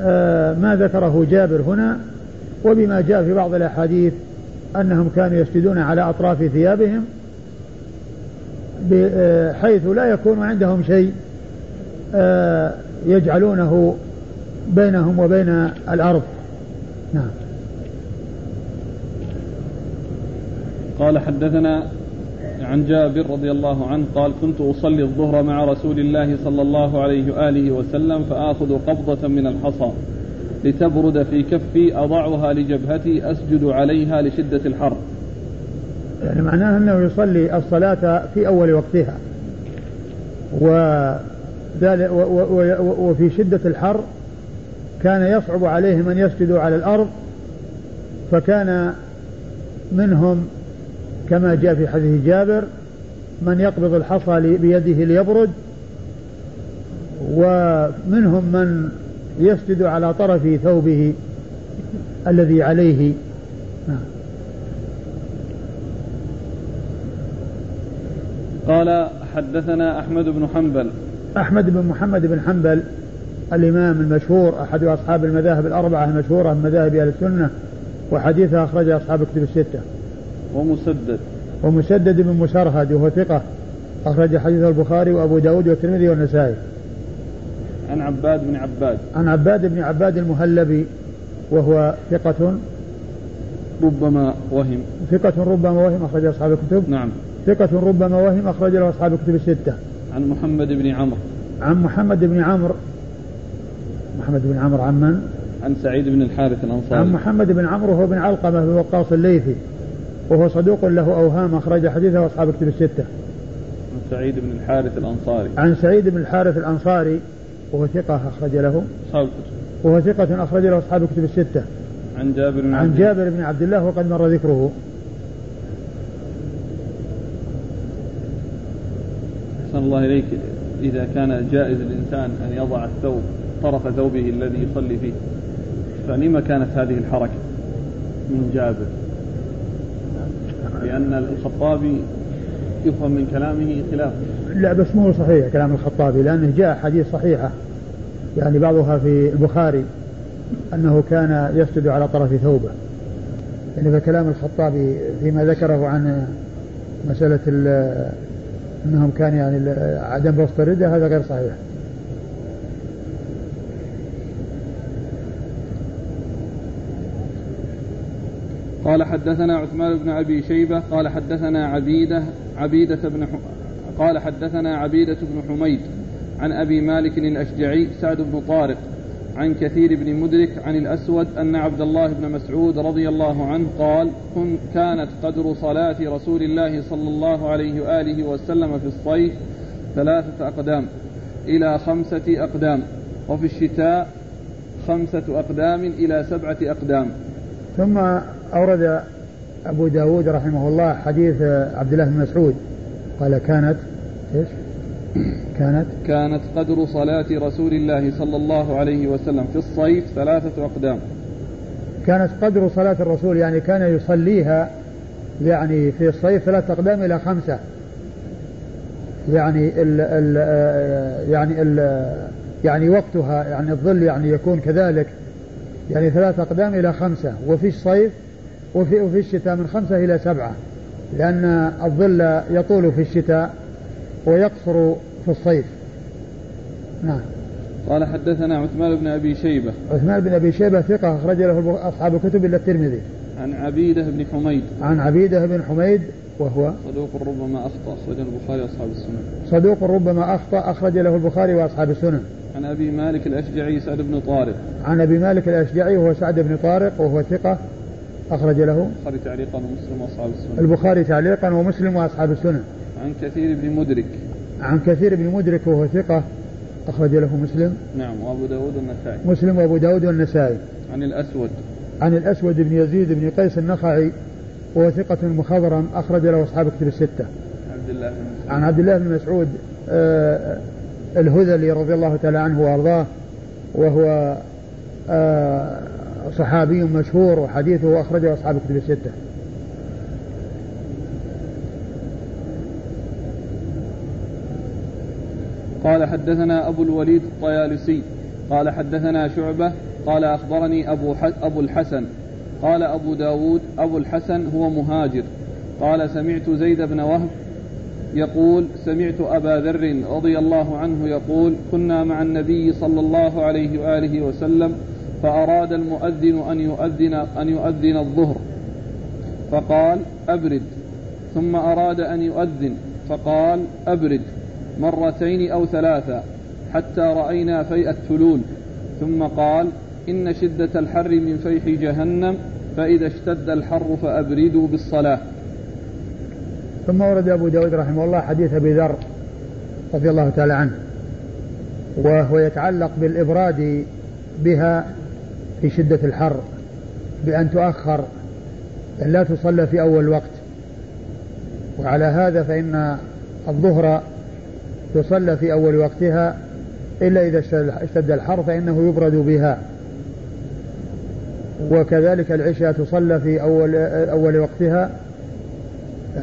آه، ذكره جابر هنا وبما جاء في بعض الأحاديث أنهم كانوا يسجدون على أطراف ثيابهم بحيث لا يكون عندهم شيء آه، يجعلونه بينهم وبين الأرض. نعم.
قال حدثنا عن جابر رضي الله عنه قال كنت أصلي الظهر مع رسول الله صلى الله عليه وآله وسلم فآخذ قبضة من الحصى لتبرد في كفي أضعها لجبهتي أسجد عليها لشدة الحر.
يعني معناه أنه يصلي الصلاة في أول وقتها. وفي شدة الحر كان يصعب عليهم أن يسجدوا على الأرض فكان منهم كما جاء في حديث جابر من يقبض الحصى بيده ليبرد ومنهم من يسجد على طرف ثوبه الذي عليه. نعم.
قال حدثنا أحمد بن حنبل.
أحمد بن محمد بن حنبل الإمام المشهور أحد أصحاب المذاهب الأربعة المشهورة من مذاهب أهل السنة وحديثه أخرج أصحاب الكتب الستة.
ومسدد.
ومسدد بن مسرهد وهو ثقة. أخرج حديث البخاري وأبو داود والترمذي والنسائي.
عن عباد بن عباد.
عن عباد بن عباد المهلبي وهو ثقة.
ربما وهم.
ثقة ربما وهم أخرج أصحاب الكتب.
نعم.
ثقة ربما وهم أخرج له أصحاب الكتب الستة.
عن محمد بن عمرو.
عن محمد بن عمرو. محمد بن عمرو عن من؟
عن سعيد بن الحارث الأنصاري.
عن محمد بن عمرو هو بن علقمة بن وقاص الليثي. وهو صدوق له أوهام أخرج حديثه أصحاب الكتب الستة.
عن سعيد بن الحارث الأنصاري.
عن سعيد بن الحارث الأنصاري وهو ثقة أخرج له.
أصحاب الكتب
وهو ثقة أخرج له أصحاب الكتب الستة.
عن جابر بن
عن جابر بن عبد الله وقد مر ذكره.
أحسن الله إليك إذا كان جائز للإنسان أن يضع الثوب طرف ثوبه الذي يصلي فيه فلما كانت هذه الحركة من جابر؟ لأن الخطابي يفهم من كلامه خلاف.
لا بس مو صحيح كلام الخطابي لأنه جاء حديث صحيحة. يعني بعضها في البخاري أنه كان يسجد على طرف ثوبه. يعني فكلام الخطابي فيما ذكره عن مسألة أنهم كان يعني عدم بسط الردة هذا غير صحيح.
قال حدثنا عثمان بن أبي شيبة قال حدثنا عبيدة عبيدة بن قال حدثنا عبيدة بن حميد عن أبي مالك الأشجعي سعد بن طارق عن كثير بن مدرك عن الأسود أن عبد الله بن مسعود رضي الله عنه قال كن كانت قدر صلاة رسول الله صلى الله عليه وآله وسلم في الصيف ثلاثة أقدام إلى خمسة أقدام وفي الشتاء خمسة أقدام إلى سبعة أقدام.
ثم أورد أبو داود رحمه الله حديث عبد الله بن مسعود. قال كانت إيش؟ كانت
كانت قدر صلاة رسول الله صلى الله عليه وسلم في الصيف ثلاثة أقدام.
كانت قدر صلاة الرسول يعني كان يصليها يعني في الصيف ثلاثة أقدام إلى خمسة. يعني ال ال يعني ال يعني وقتها يعني الظل يعني يكون كذلك. يعني ثلاثة أقدام إلى خمسة. وفي الصيف وفي, وفي الشتاء من خمسة إلى سبعة لأن الظل يطول في الشتاء ويقصر في الصيف. نعم.
قال حدثنا عثمان بن أبي شيبة.
عثمان بن أبي شيبة ثقة أخرج له أصحاب الكتب إلا الترمذي.
عن عبيدة بن حميد.
عن عبيدة بن حميد وهو
صدوق ربما أخطأ أخرج البخاري وأصحاب السنن.
صدوق ربما أخطأ أخرج له البخاري وأصحاب السنن.
عن أبي مالك الأشجعي سعد بن طارق.
عن أبي مالك الأشجعي وهو سعد بن طارق وهو ثقة أخرج له
البخاري تعليقا ومسلم وأصحاب السنن
البخاري تعليقا ومسلم وأصحاب السنن
عن كثير بن مدرك.
عن كثير بن مدرك وهو ثقة أخرج له مسلم.
نعم وأبو داود والنسائي.
مسلم وأبو داود والنسائي.
عن الأسود.
عن الأسود بن يزيد بن قيس النخعي وهو ثقة مخضرم أخرج له أصحاب كتب الستة.
عبد الله بن مسعود.
عن عبد الله بن مسعود آه الهذلي رضي الله تعالى عنه وأرضاه وهو آه صحابي مشهور وحديثه أخرجه أصحاب كتب الستة.
قال حدثنا أبو الوليد الطيالسي قال حدثنا شعبة قال أخبرني أبو, أبو الحسن قال أبو داود أبو الحسن هو مهاجر قال سمعت زيد بن وهب يقول سمعت أبا ذر رضي الله عنه يقول كنا مع النبي صلى الله عليه وآله وسلم فأراد المؤذن أن يؤذن أن يؤذن الظهر. فقال أبرد. ثم أراد أن يؤذن. فقال أبرد. مرتين أو ثلاثا حتى رأينا فيء التلول ثم قال إن شدة الحر من فيح جهنم فإذا اشتد الحر فأبردوا بالصلاة.
ثم ورد أبو داود رحمه الله حديث أبي ذر رضي الله تعالى عنه وهو يتعلق بالإبراد بها في شدة الحر بأن تؤخر أن لا تصلى في أول وقت. وعلى هذا فإن الظهر تصلى في أول وقتها إلا إذا اشتد الحر فإنه يبرد بها. وكذلك العشاء تصلى في أول أول وقتها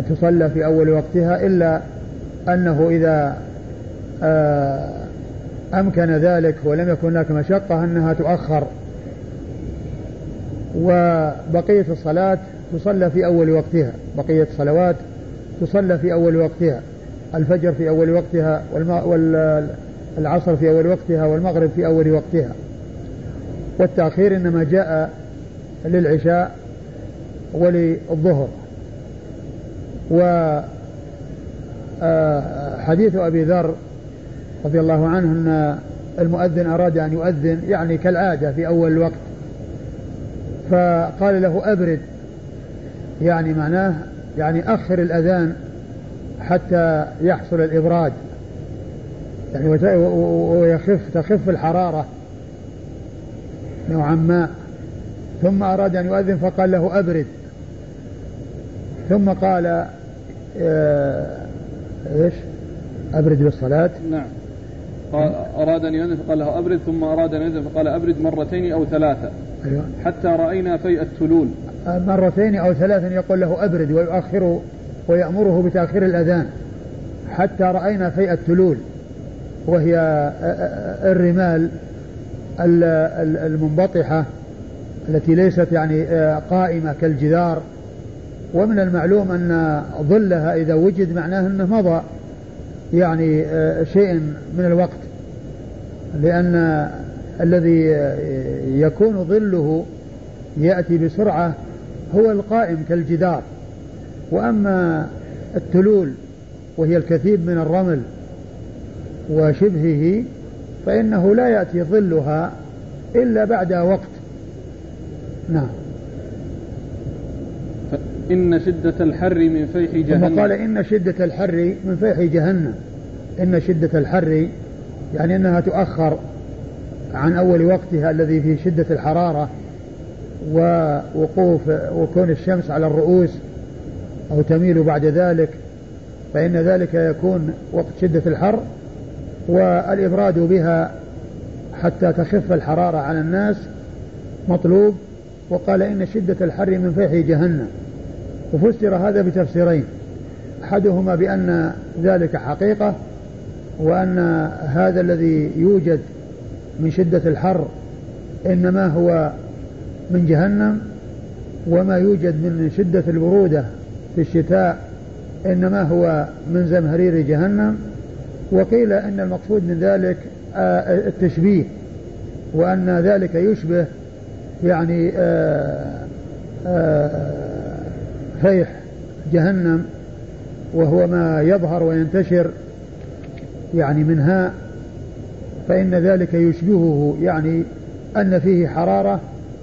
تصلى في أول وقتها إلا أنه إذا آه أمكن ذلك ولم يكن هناك مشقة أنها تؤخر. وبقية الصلاة تصلى في أول وقتها. بقية الصلوات تصلى في أول وقتها. الفجر في أول وقتها والعصر في أول وقتها والمغرب في أول وقتها. والتأخير إنما جاء للعشاء وللظهر. وحديث آه، أبي ذر رضي الله عنه أن المؤذن أراد أن يؤذن يعني كالعادة في أول الوقت فقال له أبرد. يعني معناه يعني أخر الأذان حتى يحصل الإبراد. يعني ويخف تخف الحرارة نوعا ما. ثم أراد أن يؤذن فقال له أبرد. ثم قال آه، إيش؟ أبرد بالصلاة.
نعم. أراد أن يؤذن فقال له أبرد ثم أراد أن يؤذن فقال أبرد مرتين أو ثلاثة. أيوة. حتى رأينا في التلول
آه، مرتين أو ثلاثا يقول له أبرد ويؤخر ويأمره بتأخير الأذان. حتى رأينا في التلول وهي آه، الرمال المنبطحة التي ليست يعني قائمة كالجدار. ومن المعلوم أن ظلها إذا وجد معناه أنه مضى يعني آه، شيء من الوقت. لأن الذي يكون ظله يأتي بسرعة هو القائم كالجدار. وأما التلول وهي الكثيب من الرمل وشبهه فإنه لا يأتي ظلها إلا بعد وقت. نعم.
إن شدة الحر من فيح جهنم.
ثم قال إن شدة الحر من فيح جهنم. إن شدة الحر يعني أنها تؤخر. عن أول وقتها الذي فيه شدة الحرارة ووقوف وكون الشمس على الرؤوس أو تميل بعد ذلك فإن ذلك يكون وقت شدة الحر والإبراد بها حتى تخف الحرارة على الناس مطلوب. وقال إن شدة الحر من فيح جهنم. وفسر هذا بتفسيرين أحدهما بأن ذلك حقيقة وأن هذا الذي يوجد من شدة الحر إنما هو من جهنم وما يوجد من شدة البرودة في الشتاء إنما هو من زمهرير جهنم. وقيل إن المقصود من ذلك آه، التشبيه وأن ذلك يشبه يعني آآ آه، آه، فيح جهنم وهو ما يظهر وينتشر يعني منها. فإن ذلك يشبهه يعني أن فيه حرارة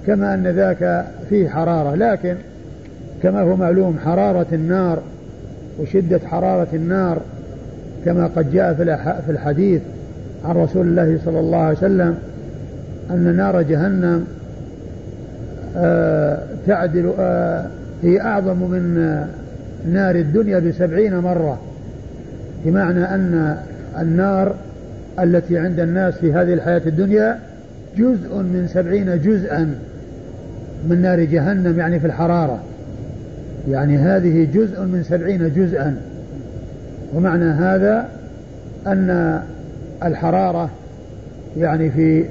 كما أن ذاك فيه حرارة لكن كما هو معلوم حرارة النار وشدة حرارة النار كما قد جاء في الحديث عن رسول الله صلى الله عليه وسلم أن نار جهنم آه تعدل آه هي أعظم من نار الدنيا بسبعين مرة بمعنى أن النار التي عند الناس في هذه الحياة الدنيا جزء من سبعين جزءا من نار جهنم يعني في الحرارة. يعني هذه جزء من سبعين جزءا. ومعنى هذا أن الحرارة يعني في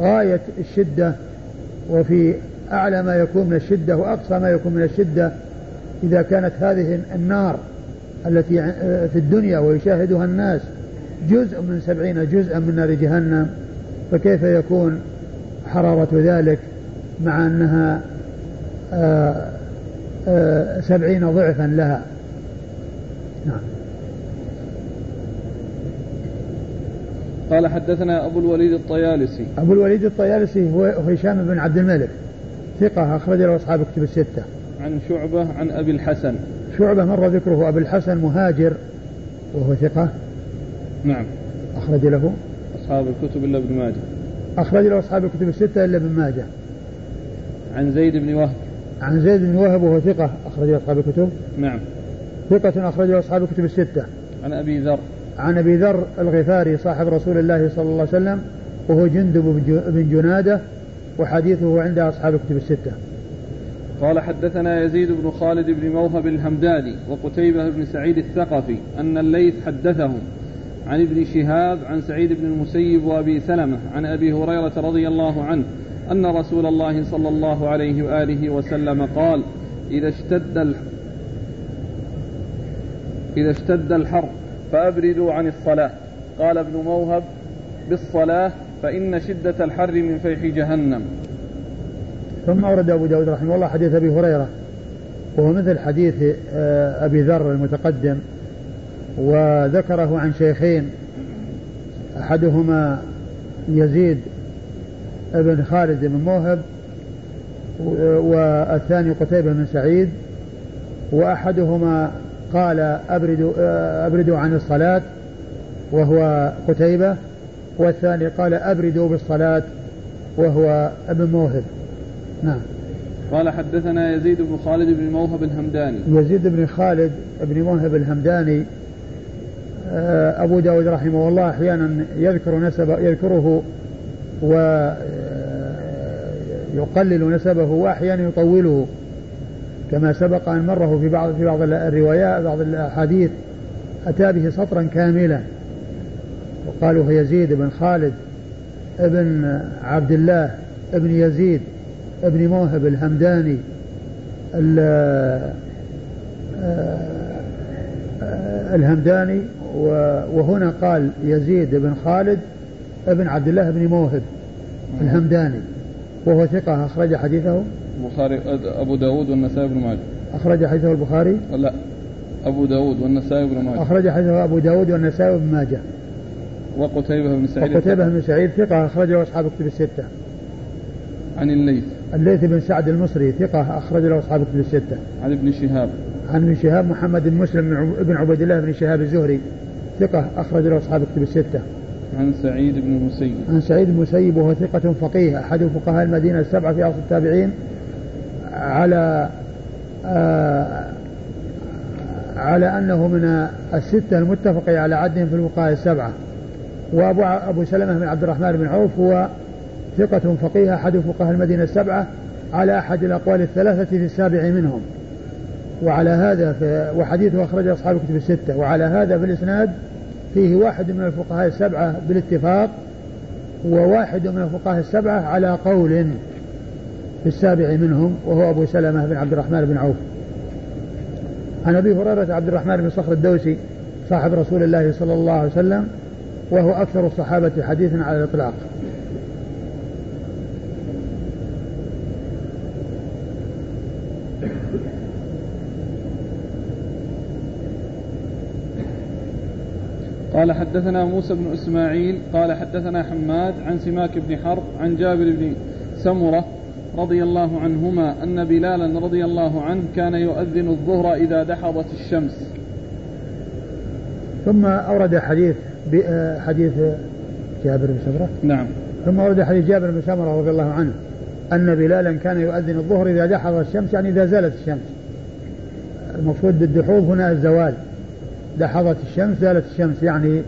غاية الشدة وفي أعلى ما يكون من الشدة وأقصى ما يكون من الشدة إذا كانت هذه النار التي في الدنيا ويشاهدها الناس جزء من سبعين جزءا من نار جهنم فكيف يكون حرارة ذلك مع أنها آه، آه، سبعين ضعفا لها نعم
قال حدثنا أبو الوليد الطيالسي
أبو الوليد الطيالسي هو هشام بن عبد الملك ثقة أخرج له أصحاب كتب الستة.
عن شعبة عن أبي الحسن.
شعبة مر ذكره أبي الحسن مهاجر وهو ثقة.
نعم.
أخرج له
أصحاب الكتب إلا ابن ماجه.
أخرج له أصحاب الكتب الستة إلا ابن ماجه.
عن زيد بن وهب.
عن زيد بن وهب وهو ثقة أخرج له أصحاب الكتب.
نعم.
ثقة أخرج له أصحاب الكتب الستة.
عن أبي ذر.
عن أبي ذر الغفاري صاحب رسول الله صلى الله عليه وسلم وهو جندب بن جنادة وحديثه عند أصحاب الكتب الستة
قال حدثنا يزيد بن خالد بن موهب الهمداني وقتيبة بن سعيد الثقفي أن الليث حدثهم عن ابن شهاب عن سعيد بن المسيب وأبي سلمة عن أبي هريرة رضي الله عنه أن رسول الله صلى الله عليه وآله وسلم قال إذا اشتد إذا اشتد الحر فأبردوا عن الصلاة. قال ابن موهب بالصلاة فإن شدة الحر من فيح جهنم.
ثم أورد أبو داود رحمه الله حديث أبي هريرة وهو مثل حديث آه، أبي ذر المتقدم وذكره عن شيخين أحدهما يزيد بن خالد بن موهب والثاني قتيبة بن سعيد وأحدهما قال أبردوا, آه، أبردوا عن الصلاة وهو قتيبة والثاني قال أبردوا بالصلاة وهو ابن موهب. نعم.
قال حدثنا يزيد بن خالد بن موهب الهمداني.
يزيد بن خالد بن موهب الهمداني أبو داود رحمه الله أحيانا يذكر نسب يذكره ويقلل آه، نسبه وأحيانا يطوله كما سبق أن مره في بعض في بعض الروايات بعض الأحاديث أتى به سطرا كاملا. وقالوا يزيد بن خالد ابن عبد الله ابن يزيد ابن موهب الهمداني آه، الهمداني وهنا قال يزيد بن خالد ابن عبد الله بن موهب الهمداني وهو ثقة أخرج حديثه؟
البخاري أبو داود والنسائي بن ماجه.
أخرج حديثه البخاري؟
لا أبو داود والنسائي بن ماجه.
أخرج حديثه أبو داود والنسائي بن ماجه.
وقتيبة بن سعيد.
وقتيبة بن سعيد ثقة أخرجه أصحاب كتب الستة.
عن الليث.
الليث بن سعد المصري ثقة أخرج له أصحاب كتب الستة.
عن ابن شهاب.
عن ابن شهاب محمد بن مسلم بن عبيد الله بن شهاب الزهري ثقة أخرج له أصحاب كتب الستة.
عن سعيد بن المسيب
عن سعيد بن المسيب وهو ثقة فقيه أحد فقهاء المدينة السبعة في أصل التابعين على آه على أنه من الستة المتفق على عدهم في الفقهاء السبعة. وأبو أبو سلمة بن عبد الرحمن بن عوف هو ثقة فقيه أحد فقهاء المدينة السبعة على أحد الأقوال الثلاثة في السابع منهم. وعلى هذا في وحديثه أخرجه أصحاب الكتب الستة. وعلى هذا في الإسناد فيه واحد من الفقهاء السبعة بالاتفاق وواحد من الفقهاء السبعة على قول في السابع منهم وهو أبو سلمة بن عبد الرحمن بن عوف. عن أبي هريرة عبد الرحمن بن صخر الدوسي صاحب رسول الله صلى الله عليه وسلم وهو أكثر الصحابة حديثا على الإطلاق.
قال حدثنا موسى بن إسماعيل قال حدثنا حماد عن سماك بن حرب عن جابر بن سمرة رضي الله عنهما أن بلالا رضي الله عنه كان يؤذن الظهر إذا دحضت الشمس.
ثم أورد حديث حديث جابر بن سمرة
نعم
ثم أورد حديث جابر بن سمرة رضي الله عنه أن بلالا كان يؤذن الظهر إذا دحضت الشمس يعني إذا زالت الشمس. المقصود بالدحوب هنا الزوال دحضت الشمس زالت الشمس يعني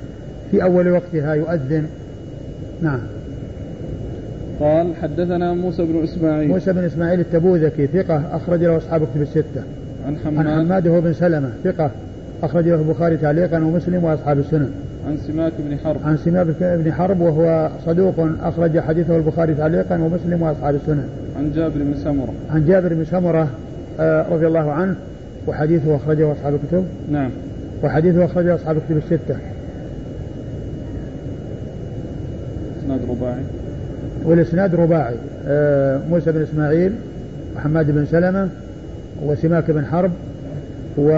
في أول وقتها يؤذن. نعم.
قال حدثنا موسى بن إسماعيل.
موسى بن إسماعيل التبوذكي ثقة أخرج له أصحاب كتب الستة.
عن حماد.
عن حماد هو بن سلمة ثقة أخرج له البخاري تعليقا ومسلم وأصحاب السنن.
عن سماك بن حرب.
عن سماك بن حرب وهو صدوق أخرج حديثه البخاري تعليقا ومسلم وأصحاب السنن.
عن جابر بن سمرة.
عن جابر بن سمرة آه، رضي الله عنه وحديثه أخرجه أصحاب الكتب.
نعم.
وحديثه أخرجه أصحاب الكتب الستة.
إسناد رباعي.
والإسناد رباعي. آه موسى بن إسماعيل وحماد بن سلمة وسماك بن حرب و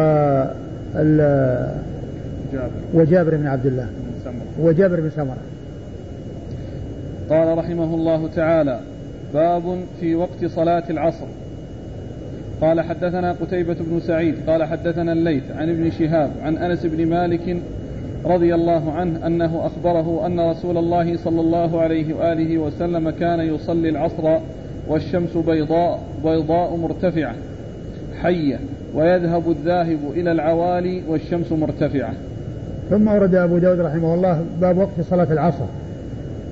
جابر.
وجابر بن عبد الله. وجابر بن سمرة.
قال رحمه الله تعالى باب في وقت صلاة العصر. قال حدثنا قتيبة بن سعيد قال حدثنا الليث عن ابن شهاب عن أنس بن مالك رضي الله عنه أنه أخبره أن رسول الله صلى الله عليه وآله وسلم كان يصلي العصر والشمس بيضاء بيضاء مرتفعة حية ويذهب الذاهب إلى العوالي والشمس مرتفعة.
ثم ورد أبو داود رحمه الله باب وقت صلاة العصر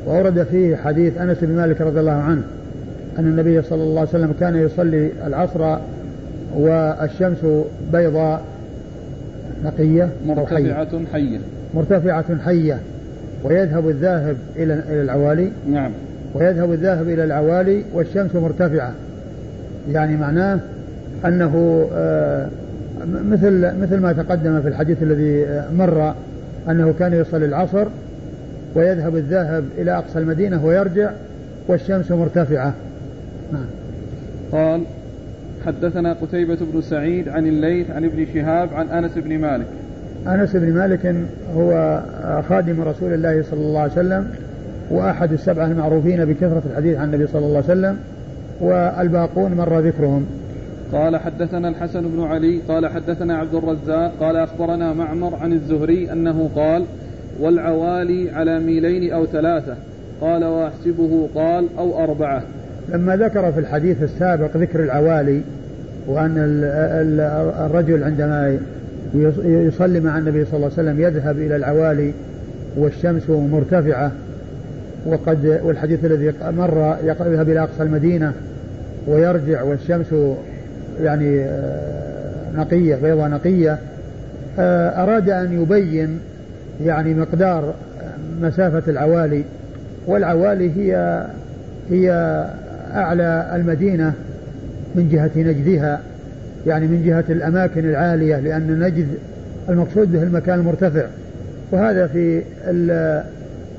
وورد فيه حديث أنس بن مالك رضي الله عنه. أن النبي صلى الله عليه وسلم كان يصلي العصر والشمس بيضاء نقية
مرتفعة حية.
مرتفعة حية. ويذهب الذاهب إلى إلى العوالي.
نعم.
ويذهب الذاهب إلى العوالي والشمس مرتفعة. يعني معناه أنه آه، مثل مثل ما تقدم في الحديث الذي مر أنه كان يصلي العصر ويذهب الذاهب إلى أقصى المدينة ويرجع والشمس مرتفعة. نعم
قال حدثنا قتيبة بن سعيد عن الليث عن ابن شهاب عن أنس بن مالك.
أنس بن مالك هو خادم رسول الله صلى الله عليه وسلم وأحد السبعة المعروفين بكثرة الحديث عن النبي صلى الله عليه وسلم والباقون مر ذكرهم.
قال حدثنا الحسن بن علي قال حدثنا عبد الرزاق قال أخبرنا معمر عن الزهري أنه قال والعوالي على ميلين أو ثلاثة قال وأحسبه قال أو أربعة.
لما ذكر في الحديث السابق ذكر العوالي وأن الرجل عندما يصلي مع النبي صلى الله عليه وسلم يذهب إلى العوالي والشمس مرتفعة وقد والحديث الذي مر يذهب إلى أقصى المدينة ويرجع والشمس يعني نقية بيضة نقية آه، أراد أن يبين يعني مقدار مسافة العوالي والعوالي هي هي أعلى المدينة من جهة نجدها يعني من جهة الأماكن العالية لأن نجد المقصود به المكان المرتفع. وهذا في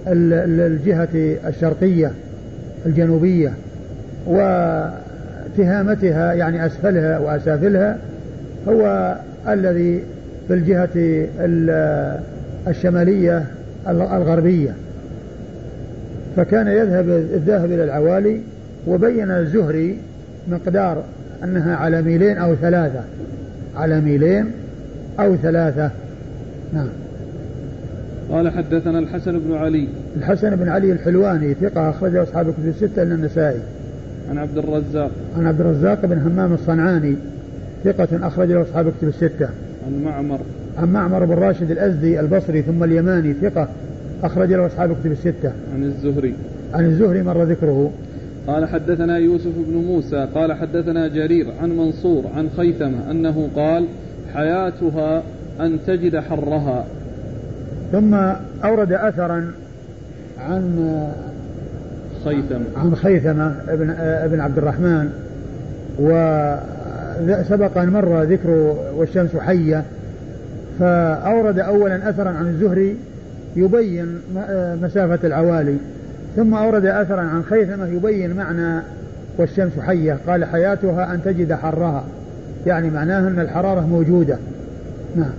الجهة الشرقية الجنوبية. وتهامتها يعني أسفلها وأسافلها هو الذي في الجهة الشمالية الغربية. فكان يذهب الذاهب إلى العوالي وبين الزهري مقدار أنها على ميلين أو ثلاثة. على ميلين أو ثلاثة. نعم.
قال حدثنا الحسن بن علي.
الحسن بن علي الحلواني ثقة أخرجه أصحاب الكتب الستة إلا النسائي.
عن عبد الرزاق.
عن عبد الرزاق بن همام الصنعاني ثقة أخرج له أصحاب الكتب الستة.
عن معمر.
عن معمر بن راشد الأزدي البصري ثم اليماني ثقة أخرج له أصحاب الكتب الستة.
عن الزهري.
عن الزهري مر ذكره.
قال حدثنا يوسف بن موسى قال حدثنا جرير عن منصور عن خيثمة أنه قال حياتها أن تجد حرها.
ثم أورد أثرا عن
خيثمة.
عن خيثمة ابن ابن عبد الرحمن وسبق أن مر ذكر والشمس حية فأورد أولا أثرا عن الزهري يبين مسافة العوالي. ثم أورد أثرا عن خيثمة يبين معنى والشمس حية. قال حياتها أن تجد حرها. يعني معناه أن الحرارة موجودة. نعم.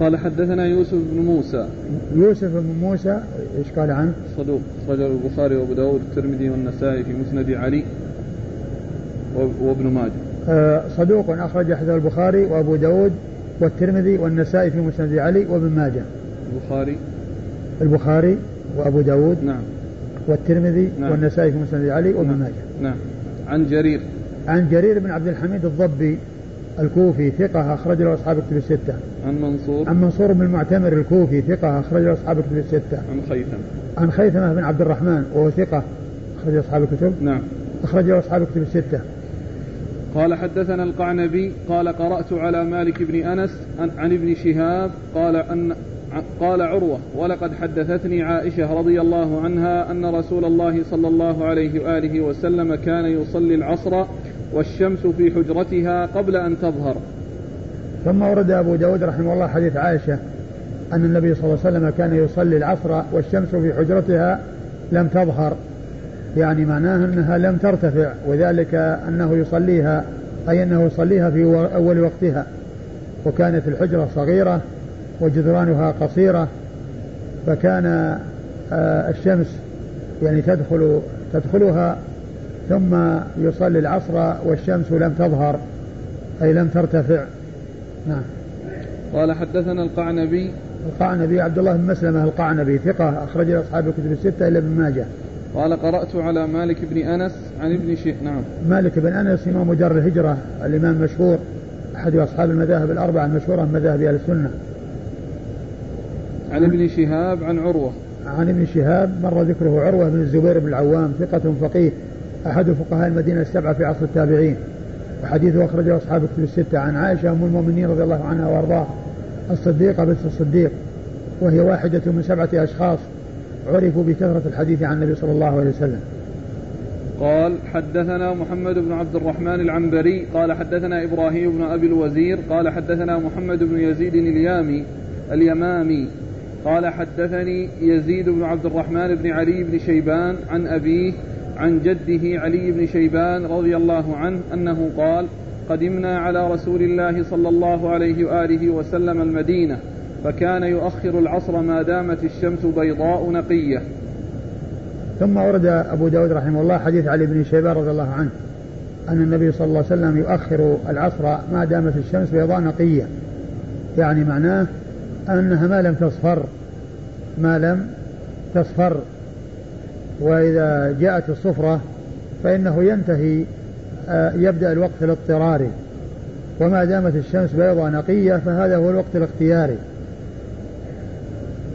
قال حدثنا يوسف بن موسى.
يوسف بن موسى إيش قال عنه؟
صدوق أخرجه البخاري وأبو داود والترمذي والنسائي في مسند علي وابن ماجه.
آه صدوق أخرج حديث البخاري وأبو داود والترمذي والنسائي في مسند علي وابن ماجه.
البخاري.
البخاري. وأبو داود
نعم
والترمذي نعم. والنسائي في مسند علي وابن نعم. ماجه
نعم عن جرير
عن جرير بن عبد الحميد الضبي الكوفي ثقة أخرج له أصحاب الكتب الستة.
عن منصور
عن منصور بن المعتمر الكوفي ثقة أخرج له أصحاب الكتب الستة.
عن خيثمة
عن خيثمة بن عبد الرحمن وهو ثقة أخرج أصحاب الكتب
نعم
أخرج له أصحاب الكتب الستة.
قال حدثنا القعنبي قال قرأت على مالك بن أنس عن, عن ابن شهاب قال أن قال عروة ولقد حدثتني عائشة رضي الله عنها أن رسول الله صلى الله عليه وآله وسلم كان يصلي العصر والشمس في حجرتها قبل أن تظهر.
ثم ورد أبو داود رحمه الله حديث عائشة أن النبي صلى الله عليه وسلم كان يصلي العصر والشمس في حجرتها لم تظهر. يعني معناه أنها لم ترتفع وذلك أنه يصليها أي أنه يصليها في أول وقتها. وكانت الحجرة صغيرة وجدرانها قصيرة فكان آه، الشمس يعني تدخل تدخلها ثم يصلي العصر والشمس لم تظهر أي لم ترتفع. نعم.
قال حدثنا القعنبي.
القعنبي عبد الله بن مسلمة القعنبي ثقة أخرج أصحاب الكتب الستة إلا ابن ماجه.
قال قرأت على مالك بن أنس عن ابن شيخ نعم.
مالك بن أنس إمام دار الهجرة الإمام المشهور أحد أصحاب المذاهب الأربعة المشهورة من مذاهب أهل السنة.
عن ابن شهاب عن عروة.
عن ابن شهاب مر ذكره عروة بن الزبير بن العوام ثقة فقيه أحد فقهاء المدينة السبعة في عصر التابعين. وحديثه أخرجه أصحاب الكتب الستة. عن عائشة أم المؤمنين رضي الله عنها وأرضاها الصديقة بنت الصديق وهي واحدة من سبعة أشخاص عرفوا بكثرة الحديث عن النبي صلى الله عليه وسلم.
قال حدثنا محمد بن عبد الرحمن العنبري قال حدثنا إبراهيم بن أبي الوزير قال حدثنا محمد بن يزيد اليامي اليمامي قال حدثني يزيد بن عبد الرحمن بن علي بن شيبان عن أبيه عن جده علي بن شيبان رضي الله عنه أنه قال قدمنا على رسول الله صلى الله عليه وآله وسلم المدينة فكان يؤخر العصر ما دامت الشمس بيضاء نقية.
ثم ورد أبو داود رحمه الله حديث علي بن شيبان رضي الله عنه أن النبي صلى الله عليه وسلم يؤخر العصر ما دامت الشمس بيضاء نقية. يعني معناه أنها ما لم تصفر ما لم تصفر. وإذا جاءت الصفرة فإنه ينتهي آه، يبدأ الوقت الاضطراري وما دامت الشمس بيضاء نقية فهذا هو الوقت الاختياري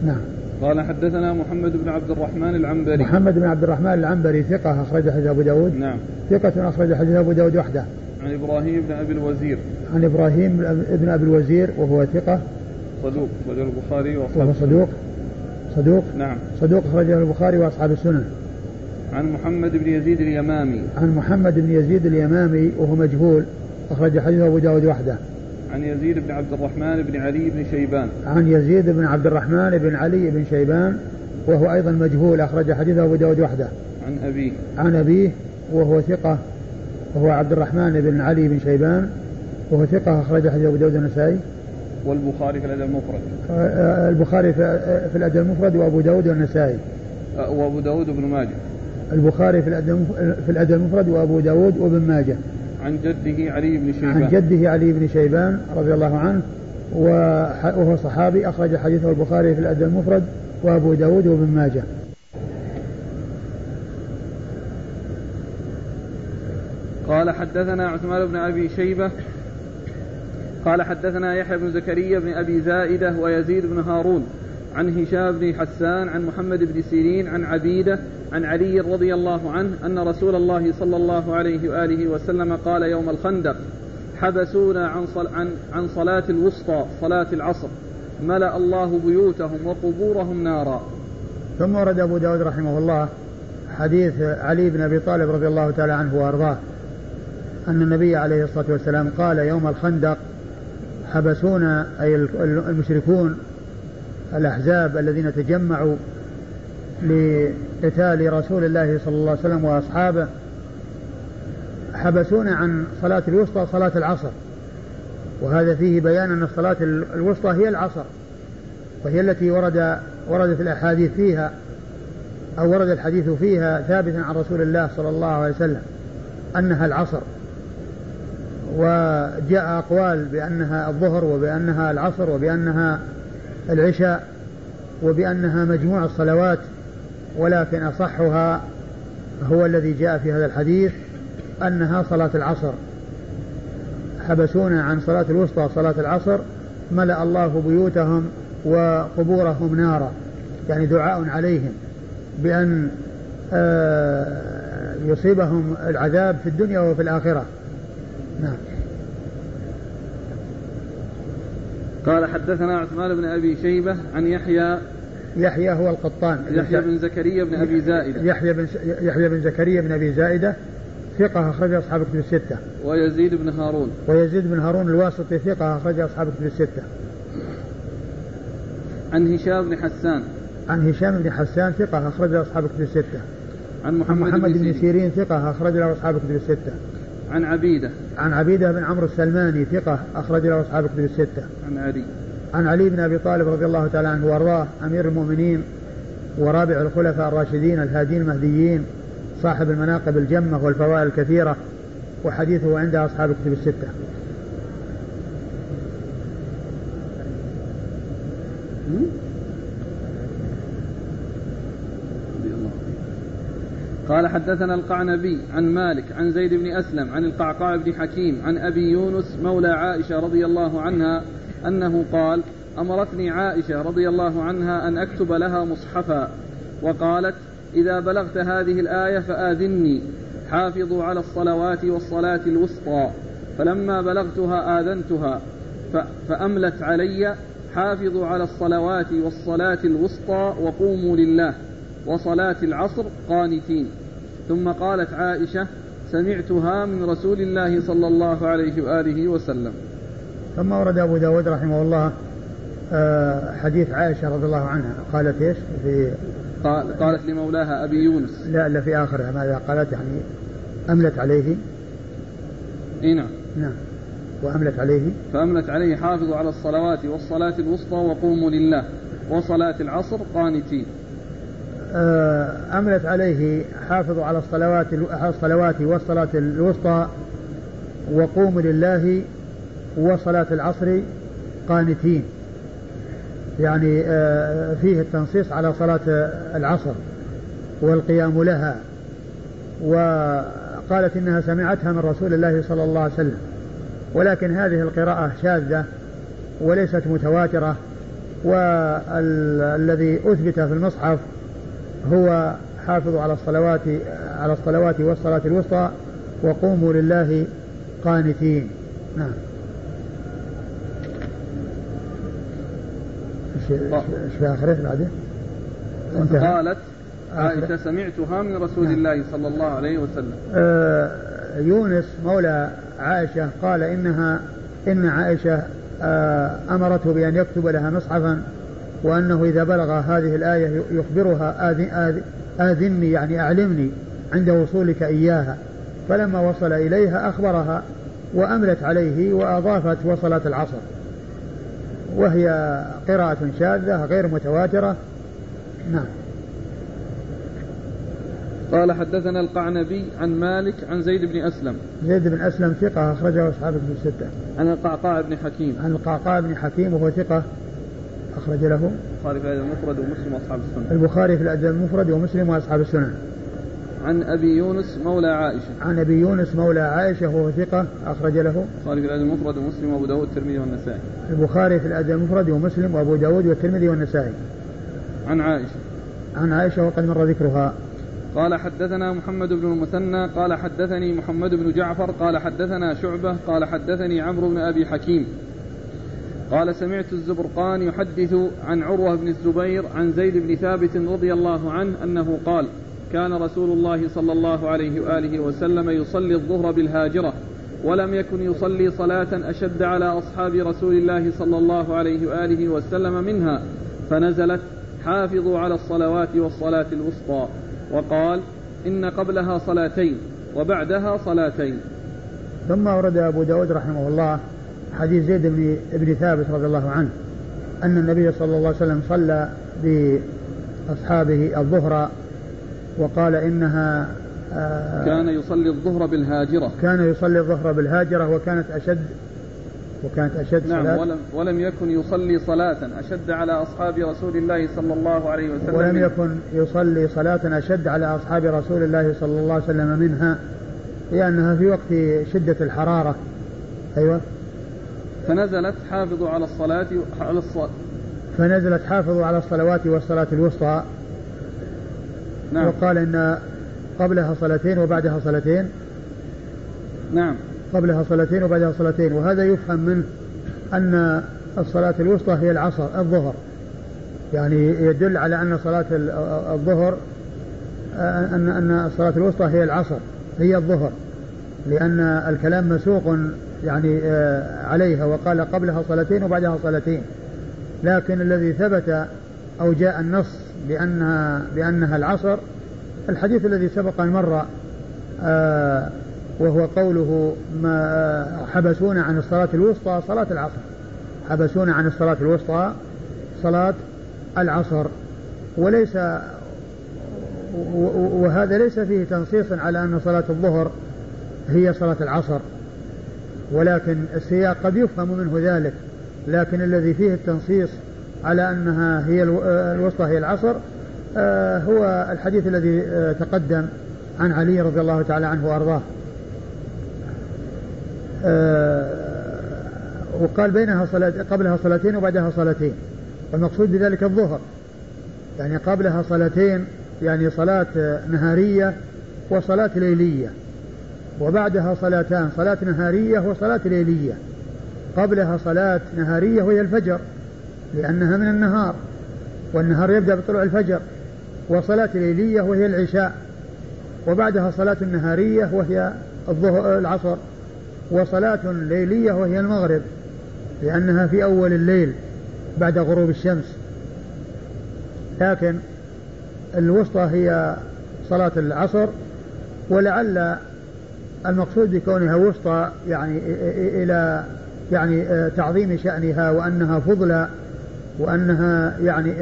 نعم. قال حدثنا محمد بن عبد الرحمن العنبري.
محمد بن عبد الرحمن العنبري ثقة أخرج حديث أبو داود.
نعم.
ثقة أخرج حديث أبو داود وحده.
عن إبراهيم بن أبي الوزير.
عن إبراهيم بن أبي الوزير وهو ثقة
صدوق أخرجه البخاري
وأصحاب صدوق؟ صدوق؟
نعم.
صدوق أخرجه البخاري وأصحاب السنن
عن محمد بن يزيد اليمامي.
عن محمد بن يزيد اليمامي وهو مجهول أخرج حديث أبو داود وحده.
عن يزيد بن عبد الرحمن بن علي بن شيبان.
عن يزيد بن عبد الرحمن بن علي بن شيبان وهو أيضا مجهول أخرج حديثه أبو داود وحده.
عن أبيه.
عن أبيه وهو ثقة وهو عبد الرحمن بن علي بن شيبان وهو ثقة أخرج حديث أبو داود النسائي
والبخاري في الأدب المفرد.
آه، آه، البخاري في الأدب المفرد وأبو داود والنسائي.
آه، وأبو داود وابن ماجه.
البخاري في الأدب في الأدب المفرد وأبو داود وابن ماجه.
عن جده علي بن شيبان.
عن جده علي بن شيبان رضي الله عنه وهو صحابي أخرج حديثه البخاري في الأدب المفرد وأبو داود وابن ماجه.
قال حدثنا عثمان بن أبي شيبة قال حدثنا يحيى بن زكريا بن أبي زائدة ويزيد بن هارون عن هشام بن حسان عن محمد بن سيرين عن عبيدة عن علي رضي الله عنه أن رسول الله صلى الله عليه وآله وسلم قال يوم الخندق حبسونا عن, صل عن, عن صلاة الوسطى صلاة العصر. ملأ الله بيوتهم وقبورهم نارا.
ثم ورد أبو داود رحمه الله حديث علي بن أبي طالب رضي الله تعالى عنه وأرضاه أن النبي عليه الصلاة والسلام قال يوم الخندق حبسونا أي المشركون الأحزاب الذين تجمعوا لقتال رسول الله صلى الله عليه وسلم وأصحابه حبسونا عن صلاة الوسطى صلاة العصر. وهذا فيه بيان أن الصلاة الوسطى هي العصر وهي التي ورد وردت الأحاديث فيها أو ورد الحديث فيها ثابتا عن رسول الله صلى الله عليه وسلم أنها العصر. وجاء أقوال بأنها الظهر وبأنها العصر وبأنها العشاء وبأنها مجموع الصلوات ولكن أصحها هو الذي جاء في هذا الحديث أنها صلاة العصر. حبسونا عن صلاة الوسطى صلاة العصر ملأ الله بيوتهم وقبورهم نارا يعني دعاء عليهم بأن آه، يصيبهم العذاب في الدنيا وفي الآخرة. نعم
قال حدثنا عثمان بن أبي شيبة عن يحيى
يحيى هو القطان
يحيى بن زكريا بن أبي زائدة
يحيى بن يحيى بن زكريا بن أبي زائدة ثقة أخرج أصحاب كتب الستة.
ويزيد بن هارون.
ويزيد بن هارون الواسطي ثقة أخرج أصحاب كتب الستة.
عن هشام بن حسان.
عن هشام بن حسان ثقة أخرج أصحاب كتب الستة.
عن محمد,
عن محمد بن سيرين ثقة أخرج له أصحاب كتب الستة.
عن عبيدة.
عن عبيدة بن عمرو السلماني ثقة أخرج له أصحاب كتب الستة.
عن علي.
عن علي بن أبي طالب رضي الله تعالى عنه وأرضاه أمير المؤمنين ورابع الخلفاء الراشدين الهادين المهديين صاحب المناقب الجمة والفوائد الكثيرة وحديثه عند أصحاب الكتب الستة.
قال حدثنا القعنبي عن مالك عن زيد بن أسلم عن القعقاع بن حكيم عن أبي يونس مولى عائشة رضي الله عنها أنه قال أمرتني عائشة رضي الله عنها أن أكتب لها مصحفا وقالت إذا بلغت هذه الآية فآذني حافظوا على الصلوات والصلاة الوسطى فلما بلغتها آذنتها فأملت علي حافظوا على الصلوات والصلاة الوسطى وقوموا لله. وصلاة العصر قانتين. ثم قالت عائشة سمعتها من رسول الله صلى الله عليه وآله وسلم.
ثم ورد أبو داود رحمه الله آه، حديث عائشة رضي الله عنها. قالت إيش؟ في
قال قالت لمولاها أبي يونس.
لا لا في آخرها. ماذا قالت؟ يعني أملت عليه.
إي نعم.
نعم. وأملت عليه.
فأملت عليه حافظوا على الصلوات والصلاة الوسطى وقوموا لله. وصلاة العصر قانتين.
أملت عليه حافظوا على الصلوات الصلوات والصلاة الوسطى وقوموا لله وصلاة العصر قانتين. يعني آه، فيه التنصيص على صلاة العصر والقيام لها. وقالت إنها سمعتها من رسول الله صلى الله عليه وسلم. ولكن هذه القراءة شاذة وليست متواترة والذي أثبت في المصحف هو حافظوا على الصلوات على الصلوات والصلاة الوسطى وقوموا لله قانتين. نعم. إيش في آخره بعده؟
قالت عائشة سمعتها من رسول نعم. الله صلى الله عليه وسلم.
آه يونس مولى عائشة قال إنها إن عائشة آه أمرته بأن يكتب لها مصحفا وأنه إذا بلغ هذه الآية يخبرها آذن آذني يعني أعلمني عند وصولك إياها. فلما وصل إليها أخبرها وأملت عليه وأضافت وصلت العصر. وهي قراءة شاذة غير متواترة. نعم.
قال حدثنا القعنبي عن مالك عن زيد بن أسلم.
زيد بن أسلم ثقة أخرجه أصحاب الكتب الستة.
عن القعقاع بن حكيم.
عن القعقاع بن حكيم وهو ثقة أخرج له
البخاري في الأدب المفرد ومسلم وأصحاب السنن
البخاري في الأدب المفرد ومسلم وأصحاب السنن
عن أبي يونس مولى عائشة.
عن أبي يونس مولى عائشة وهو ثقة أخرج له
البخاري في الأدب المفرد ومسلم وأبو داود والترمذي والنسائي.
البخاري في الأدب المفرد ومسلم وأبو داود والترمذي والنسائي.
عن عائشة.
عن عائشة وقد مر ذكرها.
قال حدثنا محمد بن المثنى قال حدثني محمد بن جعفر قال حدثنا شعبة قال حدثني عمرو بن أبي حكيم. قال سمعت الزبرقان يحدث عن عروة بن الزبير عن زيد بن ثابت رضي الله عنه أنه قال كان رسول الله صلى الله عليه وآله وسلم يصلي الظهر بالهاجرة ولم يكن يصلي صلاة أشد على أصحاب رسول الله صلى الله عليه وآله وسلم منها فنزلت حافظوا على الصلوات والصلاة الوسطى وقال إن قبلها صلاتين وبعدها صلاتين.
ثم ورد أبو داود رحمه الله حديث زيد بن ابن ثابت رضي الله عنه أن النبي صلى الله عليه وسلم صلى بأصحابه الظهر وقال إنها
آه كان يصلي الظهر بالهاجرة.
كان يصلي الظهر بالهاجرة وكانت أشد وكانت أشد
نعم صلاة. ولم, ولم يكن يصلي صلاة أشد على أصحاب رسول الله صلى الله عليه وسلم
ولم يكن يصلي صلاة أشد على أصحاب رسول الله صلى الله عليه وسلم منها لأنها في وقت شدة الحرارة. أيوة.
فنزلت حافظوا على الصلاة على الصلاة
فنزلت حافظوا على الصلوات والصلاة الوسطى. نعم. وقال إن قبلها صلاتين وبعدها صلاتين.
نعم.
قبلها صلاتين وبعدها صلاتين. وهذا يفهم منه أن الصلاة الوسطى هي العصر الظهر. يعني يدل على أن صلاة الظهر أن أن الصلاة الوسطى هي العصر هي الظهر. لأن الكلام مسوق يعني آه، عليها وقال قبلها صلاتين وبعدها صلاتين. لكن الذي ثبت أو جاء النص بأنها بأنها العصر الحديث الذي سبق أن مر آه وهو قوله ما حبسونا عن الصلاة الوسطى صلاة العصر. حبسونا عن الصلاة الوسطى صلاة العصر. وليس وهذا ليس فيه تنصيص على أن صلاة الظهر هي صلاة العصر. ولكن السياق قد يفهم منه ذلك لكن الذي فيه التنصيص على أنها هي الوسطى هي العصر آه، هو الحديث الذي آه، تقدم عن علي رضي الله تعالى عنه وأرضاه. آه، وقال بينها صلاة قبلها صلاتين وبعدها صلاتين والمقصود بذلك الظهر. يعني قبلها صلاتين يعني صلاة نهارية وصلاة ليلية. وبعدها صلاتان صلاة نهارية وصلاة ليلية. قبلها صلاة نهارية وهي الفجر لأنها من النهار والنهار يبدأ بطلوع الفجر وصلاة ليلية وهي العشاء. وبعدها صلاة نهارية وهي الظهر العصر وصلاة ليلية وهي المغرب لأنها في أول الليل بعد غروب الشمس. لكن الوسطى هي صلاة العصر ولعل المقصود بكونها وسطى يعني إلى يعني تعظيم شأنها وأنها فضلى وأنها يعني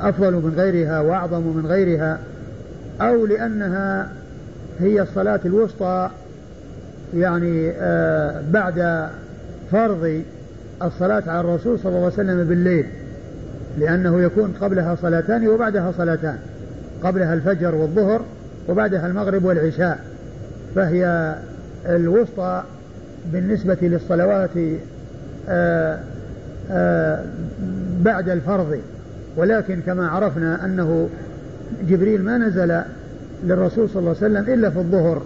أفضل من غيرها وأعظم من غيرها أو لأنها هي الصلاة الوسطى يعني بعد فرض الصلاة على الرسول صلى الله عليه وسلم بالليل لأنه يكون قبلها صلاتان وبعدها صلاتان قبلها الفجر والظهر وبعدها المغرب والعشاء فهي الوسطى بالنسبة للصلوات آه، آه، بعد الفرض. ولكن كما عرفنا أنه جبريل ما نزل للرسول صلى الله عليه وسلم إلا في الظهر.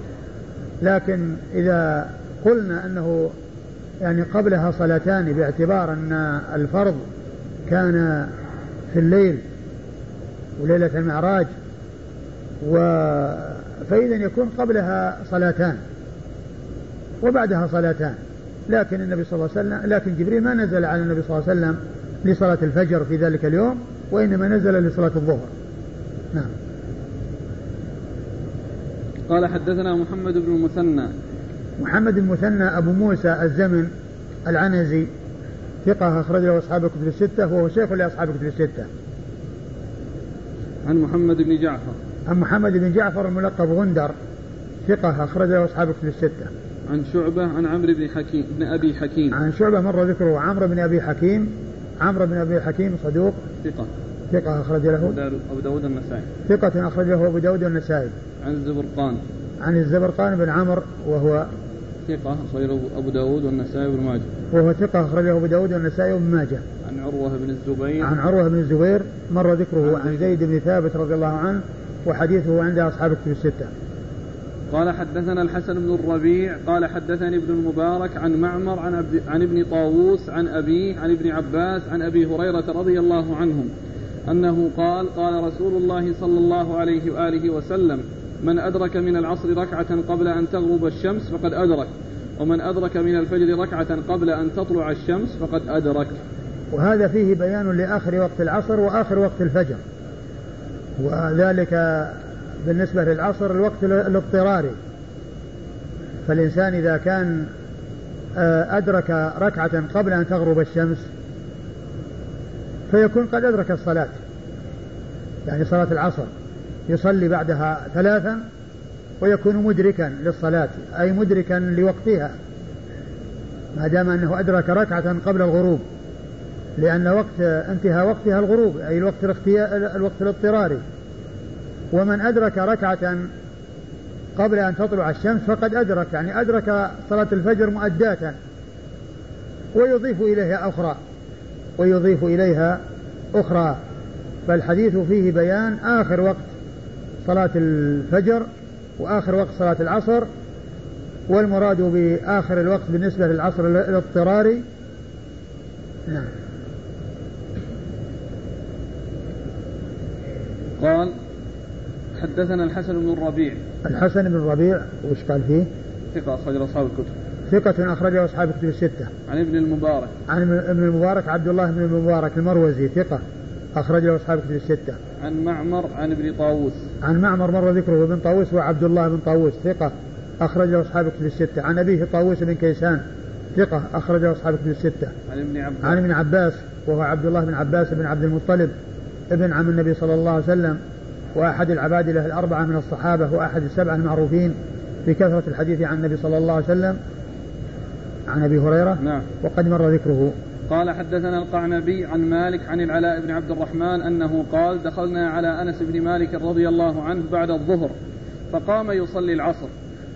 لكن إذا قلنا أنه يعني قبلها صلاتان باعتبار أن الفرض كان في الليل وليلة المعراج و فإذا يكون قبلها صلاتان وبعدها صلاتان لكن النبي صلى الله عليه وسلم لكن جبريل ما نزل على النبي صلى الله عليه وسلم لصلاة الفجر في ذلك اليوم وإنما نزل لصلاة الظهر نعم
قال حدثنا محمد بن المثنى
محمد بن المثنى أبو موسى الزمن العنزي ثقة أخرج له أصحاب الكتب الستة وهو شيخ لأصحاب الكتب الستة.
عن محمد بن جعفر.
عن محمد بن جعفر الملقب غندر ثقة أخرج له أصحاب الكتب الستة.
عن شعبة عن عمرو بن حكيم بن أبي حكيم.
عن شعبة مر ذكره عمرو بن أبي حكيم عمرو بن أبي حكيم صدوق
ثقة.
ثقة أخرج له
أبو داود النسائي.
ثقة أخرج له أبو داود النسائي.
عن الزبرقان.
عن الزبرقان بن عمرو وهو
ثقة أخرجه أبو داود والنسائي وابن ماجه
وهو ثقة أخرجه أبو داود والنسائي وابن ماجه
عن عروة بن الزبير
عن عروة بن الزبير مر ذكره عن زيد بن ثابت رضي الله عنه وحديثه عند أصحاب الكتب الستة.
قال حدثنا الحسن بن الربيع قال حدثني ابن المبارك عن معمر عن, عبد عن ابن طاووس عن أبيه عن ابن عباس عن أبي هريرة رضي الله عنهم أنه قال قال رسول الله صلى الله عليه وآله وسلم من أدرك من العصر ركعة قبل أن تغرب الشمس فقد أدرك ومن أدرك من الفجر ركعة قبل أن تطلع الشمس فقد أدرك.
وهذا فيه بيان لآخر وقت العصر وآخر وقت الفجر. وذلك بالنسبة للعصر الوقت الاضطراري. فالإنسان إذا كان آه، أدرك ركعة قبل أن تغرب الشمس فيكون قد أدرك الصلاة يعني صلاة العصر. يصلي بعدها ثلاثا ويكون مدركا للصلاة أي مدركا لوقتها. ما دام أنه أدرك ركعة قبل الغروب. لأن وقت انتهى وقتها الغروب أي الوقت الوقت الاضطراري. ومن أدرك ركعة قبل أن تطلع الشمس فقد أدرك يعني أدرك صلاة الفجر مؤداة. ويضيف إليها أخرى ويضيف إليها أخرى. فالحديث فيه بيان آخر وقت صلاة الفجر وآخر وقت صلاة العصر والمراد بآخر الوقت بالنسبة للعصر الاضطراري. نعم.
قال حدثنا الحسن بن الربيع
الحسن بن الربيع وش قال فيه؟
ثقة أخرج أصحاب الكتب
ثقة أخرجه أصحاب الكتب الستة.
عن ابن المبارك.
عن ابن المبارك عبد الله بن المبارك المروزي ثقة أخرجه أصحاب الكتب الستة.
عن معمر عن ابن طاووس.
عن معمر مر ذكره ابن طاووس وعبد الله بن طاووس ثقة أخرجه أصحاب الكتب الستة. عن أبيه طاووس بن كيسان ثقة أخرجه أصحاب الكتب الستة.
عن ابن عباس.
عن ابن عباس وهو عبد الله بن عباس بن عبد المطلب ابن عم النبي صلى الله عليه وسلم وأحد العبادلة الأربعة من الصحابة وأحد السبعة المعروفين بكثرة الحديث عن النبي صلى الله عليه وسلم عن أبي هريرة
نعم.
وقد مر ذكره.
قال حدثنا القعنبي عن مالك عن العلاء بن عبد الرحمن أنه قال دخلنا على أنس بن مالك رضي الله عنه بعد الظهر فقام يصلي العصر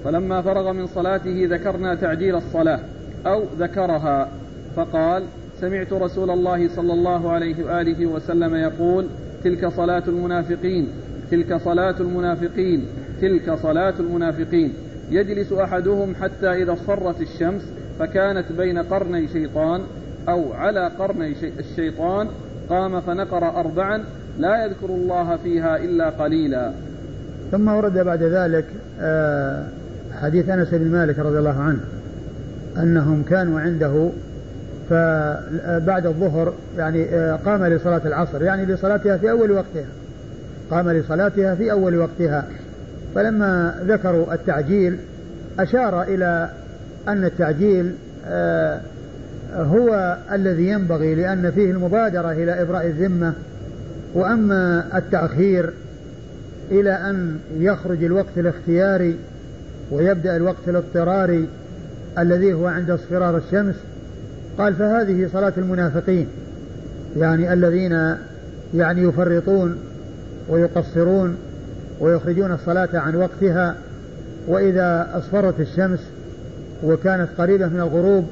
فلما فرغ من صلاته ذكرنا تعجيل الصلاة أو ذكرها فقال سمعت رسول الله صلى الله عليه وآله وسلم يقول تلك صلاة المنافقين تلك صلاة المنافقين تلك صلاة المنافقين. يجلس أحدهم حتى إذا اصفرت الشمس فكانت بين قرني شيطان أو على قرني الشيطان قام فنقر أربعا لا يذكر الله فيها إلا قليلا.
ثم ورد بعد ذلك آه، حديث أنس بن مالك رضي الله عنه أنهم كانوا عنده فبعد الظهر يعني آه، قام لصلاة العصر يعني لصلاتها في أول وقتها. قام لصلاتها في أول وقتها. فلما ذكروا التعجيل أشار إلى أن التعجيل آه، هو الذي ينبغي لأن فيه المبادرة إلى إبراء الذمة. وأما التأخير إلى أن يخرج الوقت الاختياري ويبدأ الوقت الاضطراري الذي هو عند اصفرار الشمس قال فهذه صلاة المنافقين يعني الذين يعني يفرطون ويقصرون ويخرجون الصلاة عن وقتها وإذا أصفرت الشمس وكانت قريبة من الغروب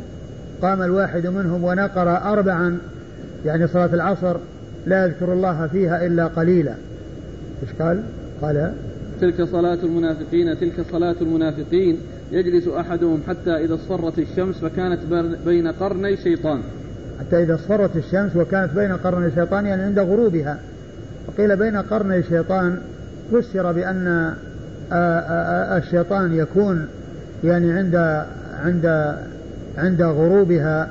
قام الواحد منهم ونقر أربعا يعني صلاة العصر لا يذكر الله فيها إلا قليلا إيش قال؟ قال
تلك صلاة المنافقين تلك صلاة المنافقين يجلس أحدهم حتى إذا اصفرت الشمس فكانت بين قرني شيطان.
حتى إذا اصفرت الشمس وكانت بين قرني شيطان يعني عند غروبها. وقيل بين قرني شيطان فسر بأن الشيطان يكون يعني عند عند عند غروبها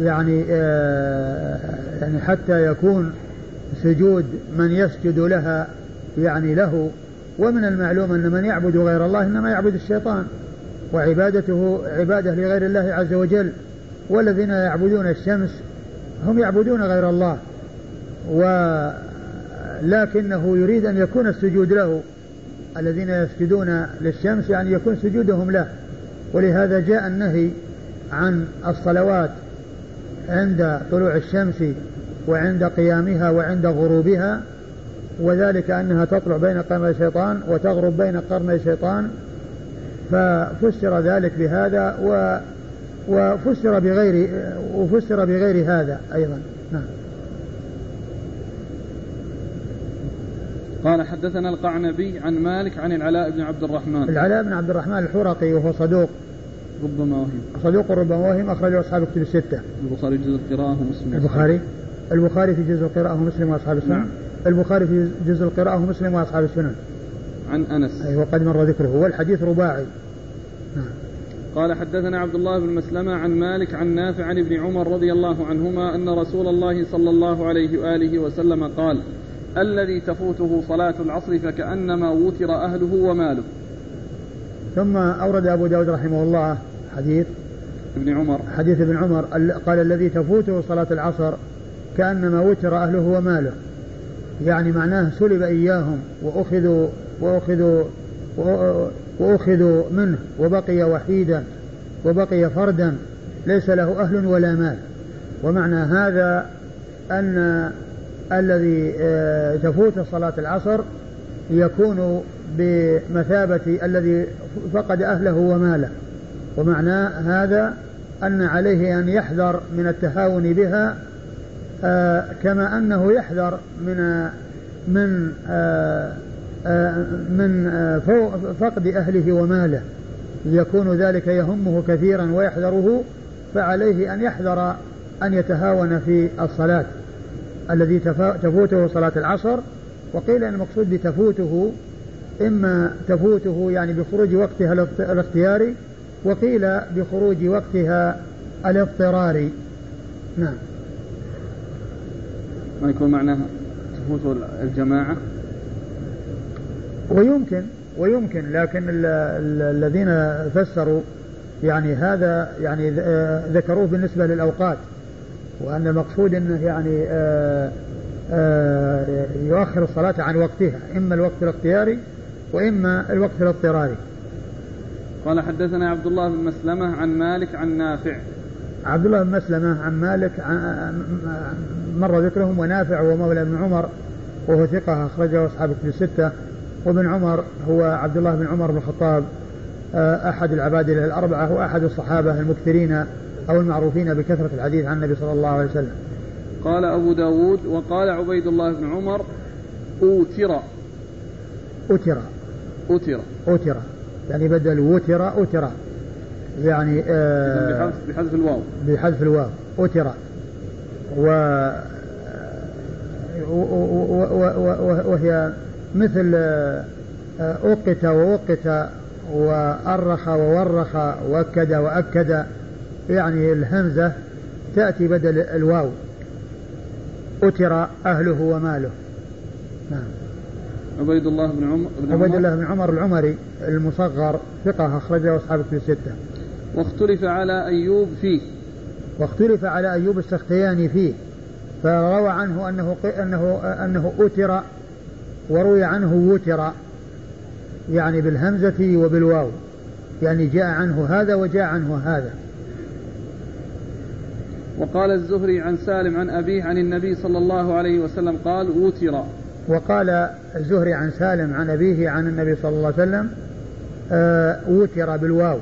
يعني يعني حتى يكون سجود من يسجد لها يعني له. ومن المعلوم أن من يعبد غير الله إنما يعبد الشيطان. وعبادته عبادة لغير الله عز وجل والذين يعبدون الشمس هم يعبدون غير الله ولكنه يريد أن يكون السجود له. الذين يسجدون للشمس يعني يكون سجودهم له. ولهذا جاء النهي عن الصلوات عند طلوع الشمس وعند قيامها وعند غروبها وذلك أنها تطلع بين قرني الشيطان وتغرب بين قرني الشيطان ففسر ذلك بهذا و وفسر بغير وفسر بغير هذا أيضا. نعم.
قال حدثنا القعنبي عن مالك عن العلاء بن عبد الرحمن.
العلاء بن عبد الرحمن الحرقي وهو صدوق.
ربما وهم.
صدوق ربما وهم أخرجه أصحاب الكتب الستة.
البخاري جزء القراءة ومسلم.
البخاري؟ البخاري في جزء القراءة ومسلم وأصحاب السنن. نعم. البخاري في جزء القراءة ومسلم وأصحاب السنن.
عن أنس.
أي وقد مر ذكره والحديث رباعي.
نعم. قال حدثنا عبد الله بن مسلمة عن مالك عن نافع عن ابن عمر رضي الله عنهما أن رسول الله صلى الله عليه وآله وسلم قال الذي تفوته صلاة العصر فكأنما وتر أهله وماله.
ثم أورد أبو داود رحمه الله حديث.
ابن عمر.
حديث ابن عمر قال الذي تفوته صلاة العصر كأنما وتر أهله وماله. يعني معناه سلب إياهم وأخذوا وأخذوا وأخذوا منه وبقي وحيدا وبقي فردا ليس له أهل ولا مال. ومعنى هذا أن الذي آه، تفوت صلاة العصر يكون بمثابة الذي فقد أهله وماله. ومعنى هذا أن عليه أن يحذر من التهاون بها آه كما أنه يحذر من من آه آه من آه فقد أهله وماله. يكون ذلك يهمه كثيرا ويحذره فعليه أن يحذر أن يتهاون في الصلاة. الذي تفوته صلاة العصر. وقيل أن المقصود بتفوته إما تفوته يعني بخروج وقتها الاختياري وقيل بخروج وقتها الاضطراري نعم.
ما يكون معناها تفوت الجماعة؟
ويمكن ويمكن لكن الذين فسروا يعني هذا يعني ذكروه بالنسبة للأوقات وأن المقصود أنه يعني آآ آآ يؤخر الصلاة عن وقتها إما الوقت الاختياري وإما الوقت الاضطراري.
قال حدثنا عبد الله بن مسلمة عن مالك عن نافع.
عبد الله بن مسلمة عن مالك مر ذكرهم ونافع هو مولى بن عمر وهو ثقة أخرجه أصحاب الكتب الستة. وابن عمر هو عبد الله بن عمر بن الخطاب آه، أحد العبادلة الأربعة وأحد الصحابة المكثرين أو المعروفين بكثرة الحديث عن النبي صلى الله عليه وسلم.
قال أبو داود وقال عبيد الله بن عمر أوتر.
أوتر.
أوتر.
أوتر. يعني بدل وتر أوتر. يعني
آه بحذف بحذف الواو.
بحذف الواو. أوتر. و وهي مثل أوقت ووقت وأرخ وورخ وأكد وأكد يعني الهمزة تأتي بدل الواو. أتر أهله وماله.
نعم. عبيد الله بن عمر
بن عبيد الله بن عمر العمري المصغر ثقة أخرجه أصحاب في الستة.
واختلف على أيوب فيه.
واختلف على أيوب السختياني فيه فروى عنه أنه أنه أنه أتر وروي عنه وتر يعني بالهمزة وبالواو يعني جاء عنه هذا وجاء عنه هذا.
وقال الزهري عن سالم عن أبيه عن النبي صلى الله عليه وسلم قال وتر.
وقال الزهري عن سالم عن أبيه عن النبي صلى الله عليه وسلم آه وتر بالواو.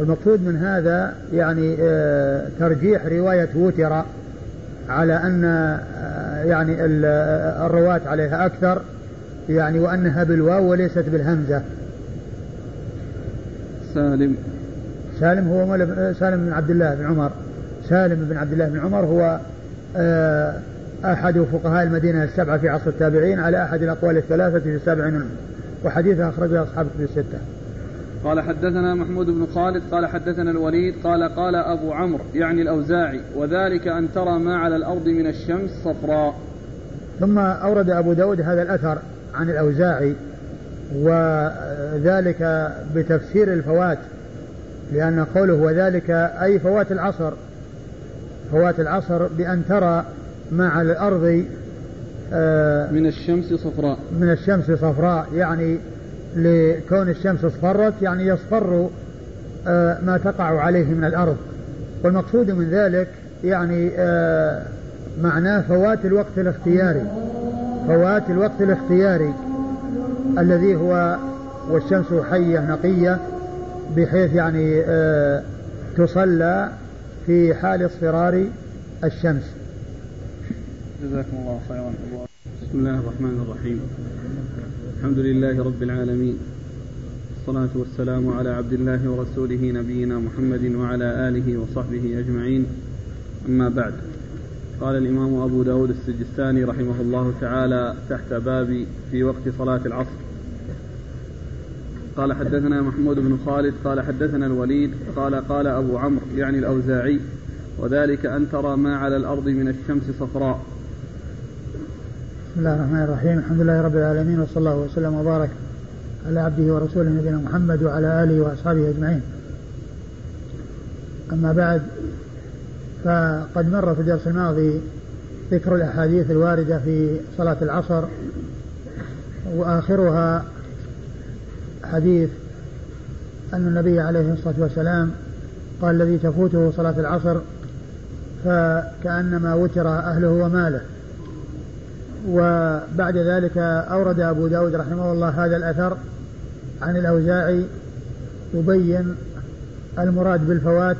المقصود من هذا يعني آه ترجيح رواية وتر. على أن آه يعني الرواة عليها أكثر يعني وأنها بالواو وليست بالهمزة.
سالم.
سالم هو سالم بن عبد الله بن عمر. سالم بن عبد الله بن عمر هو آه، أحد فقهاء المدينة السبعة في عصر التابعين على أحد الأقوال الثلاثة في السابعين منهم وحديثه أخرجه أصحاب في الستة.
قال حدثنا محمود بن خالد قال حدثنا الوليد قال قال أبو عمرو يعني الأوزاعي وذلك أن ترى ما على الأرض من الشمس صفراء.
ثم أورد أبو داود هذا الأثر عن الأوزاعي وذلك بتفسير الفوات لأن قوله وذلك أي فوات العصر فوات العصر بأن ترى ما على الأرض
آه، من الشمس صفراء.
من الشمس صفراء يعني لكون الشمس اصفرت يعني يصفر آه، ما تقع عليه من الأرض. والمقصود من ذلك يعني آه، معناه فوات الوقت الاختياري. فوات الوقت الاختياري الذي هو والشمس حية نقية بحيث يعني تصلى في حال اصفرار الشمس.
جزاكم الله خيرا. بسم الله الرحمن الرحيم. الحمد لله رب العالمين. الصلاة والسلام على عبد الله ورسوله نبينا محمد وعلى آله وصحبه أجمعين. أما بعد قال الإمام أبو داود السجستاني رحمه الله تعالى تحت باب في وقت صلاة العصر. قال حدثنا محمود بن خالد قال حدثنا الوليد قال قال أبو عمرو يعني الأوزاعي وذلك أن ترى ما على الأرض من الشمس صفراء
بسم الله الرحمن الرحيم. الحمد لله رب العالمين وصلى الله وسلم وبارك على عبده ورسوله نبينا محمد وعلى آله وأصحابه أجمعين. أما بعد فقد مر في الدرس الماضي ذكر الأحاديث الواردة في صلاة العصر وآخرها حديث أن النبي عليه الصلاة والسلام قال الذي تفوته صلاة العصر فكأنما وتر أهله وماله. وبعد ذلك أورد أبو داود رحمه الله هذا الأثر عن الأوزاعي يبين المراد بالفوات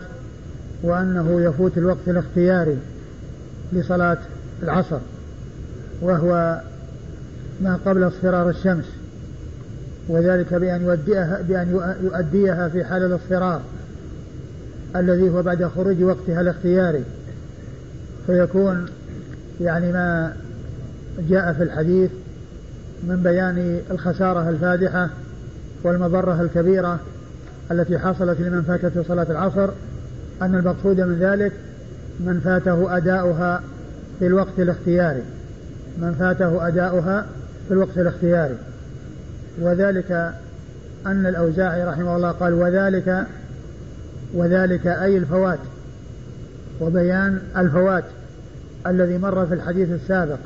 وأنه يفوت الوقت الاختياري لصلاة العصر وهو ما قبل اصفرار الشمس وذلك بأن يؤديها بأن يؤديها في حال الاصفرار الذي هو بعد خروج وقتها الاختياري فيكون يعني ما جاء في الحديث من بيان الخسارة الفادحة والمضرة الكبيرة التي حصلت لمن فاتته صلاة العصر أن المقصود من ذلك من فاته أداؤها في الوقت الاختياري من فاته أداؤها في الوقت الاختياري وذلك أن الأوزاعي رحمه الله قال وذلك وذلك أي الفوات. وبيان الفوات الذي مر في الحديث السابق.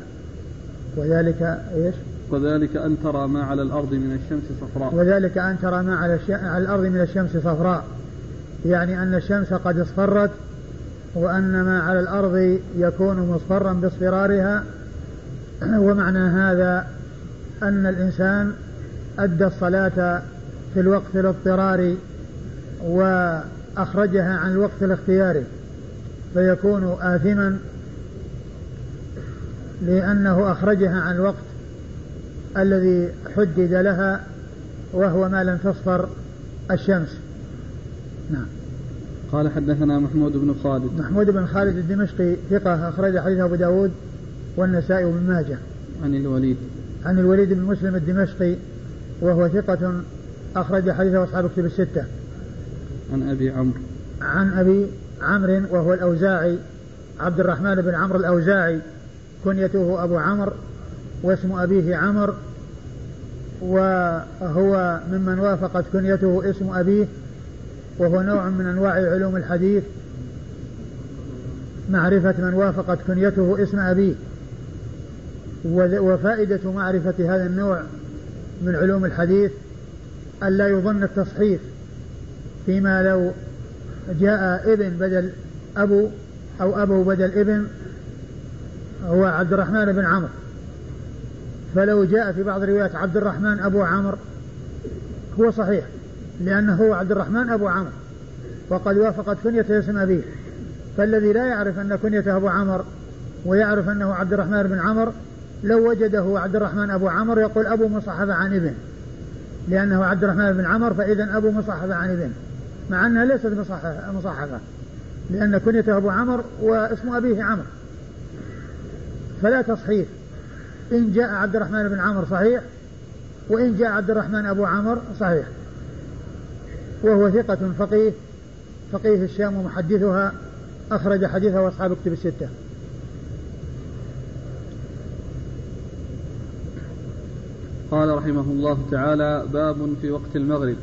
وذلك إيش؟
وذلك أن ترى ما على الأرض من الشمس صفراء.
وذلك أن ترى ما على, على الأرض من الشمس صفراء. يعني أن الشمس قد اصفرت وأن ما على الأرض يكون مصفرا باصفرارها. <clears throat> ومعنى هذا أن الإنسان أدى الصلاة في الوقت الاضطراري وأخرجها عن الوقت الاختياري فيكون آثما لأنه أخرجها عن الوقت الذي حدد لها وهو ما لم تصفر الشمس. نعم.
قال حدثنا محمود بن خالد.
محمود بن خالد الدمشقي ثقة أخرج حديث أبو داود والنسائي وابن ماجه.
عن الوليد.
عن الوليد بن مسلم الدمشقي وهو ثقة أخرج حديثه أصحاب كتب الستة.
عن أبي عمرو.
عن أبي عمرو وهو الأوزاعي عبد الرحمن بن عمرو الأوزاعي كنيته أبو عمرو واسم أبيه عمر وهو ممن وافقت كنيته اسم أبيه وهو نوع من أنواع علوم الحديث معرفة من وافقت كنيته اسم أبيه. وفائدة معرفة هذا النوع من علوم الحديث ألا يظن التصحيف فيما لو جاء ابن بدل أبو أو أبو بدل ابن هو عبد الرحمن بن عمرو. فلو جاء في بعض الروايات عبد الرحمن أبو عمرو هو صحيح لأنه هو عبد الرحمن أبو عمرو وقد وافقت كنيته اسم أبيه. فالذي لا يعرف أن كنيته أبو عمرو ويعرف أنه عبد الرحمن بن عمرو لو وجده عبد الرحمن أبو عمرو يقول أبو مصحف عن ابن. لأنه عبد الرحمن بن عمر فإذا أبو مصحف عن ابن مع أنها ليست مصحفة لأن كنيته أبو عمر واسم أبيه عمر فلا تصحيف إن جاء عبد الرحمن بن عمر صحيح وإن جاء عبد الرحمن أبو عمر صحيح. وهو ثقة فقيه فقيه الشام ومحدثها أخرج حديثه وأصحاب كتب الستة.
قال رحمه الله تعالى باب في وقت المغرب.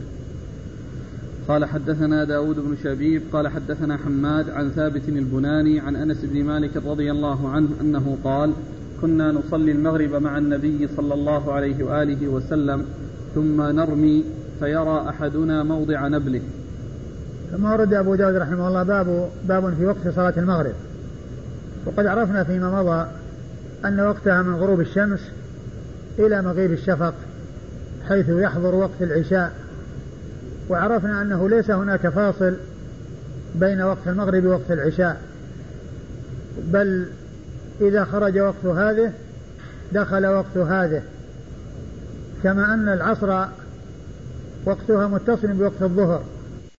قال حدثنا داود بن شبيب قال حدثنا حماد عن ثابت البناني عن أنس بن مالك رضي الله عنه أنه قال كنا نصلي المغرب مع النبي صلى الله عليه وآله وسلم ثم نرمي فيرى أحدنا موضع نبله.
ثم ورد أبو داود رحمه الله باب باب في وقت صلاة المغرب. وقد عرفنا فيما مضى أن وقتها من غروب الشمس إلى مغيب الشفق حيث يحضر وقت العشاء. وعرفنا أنه ليس هناك فاصل بين وقت المغرب ووقت العشاء بل إذا خرج وقت هذه دخل وقت هذه. كما أن العصر وقتها متصل بوقت الظهر.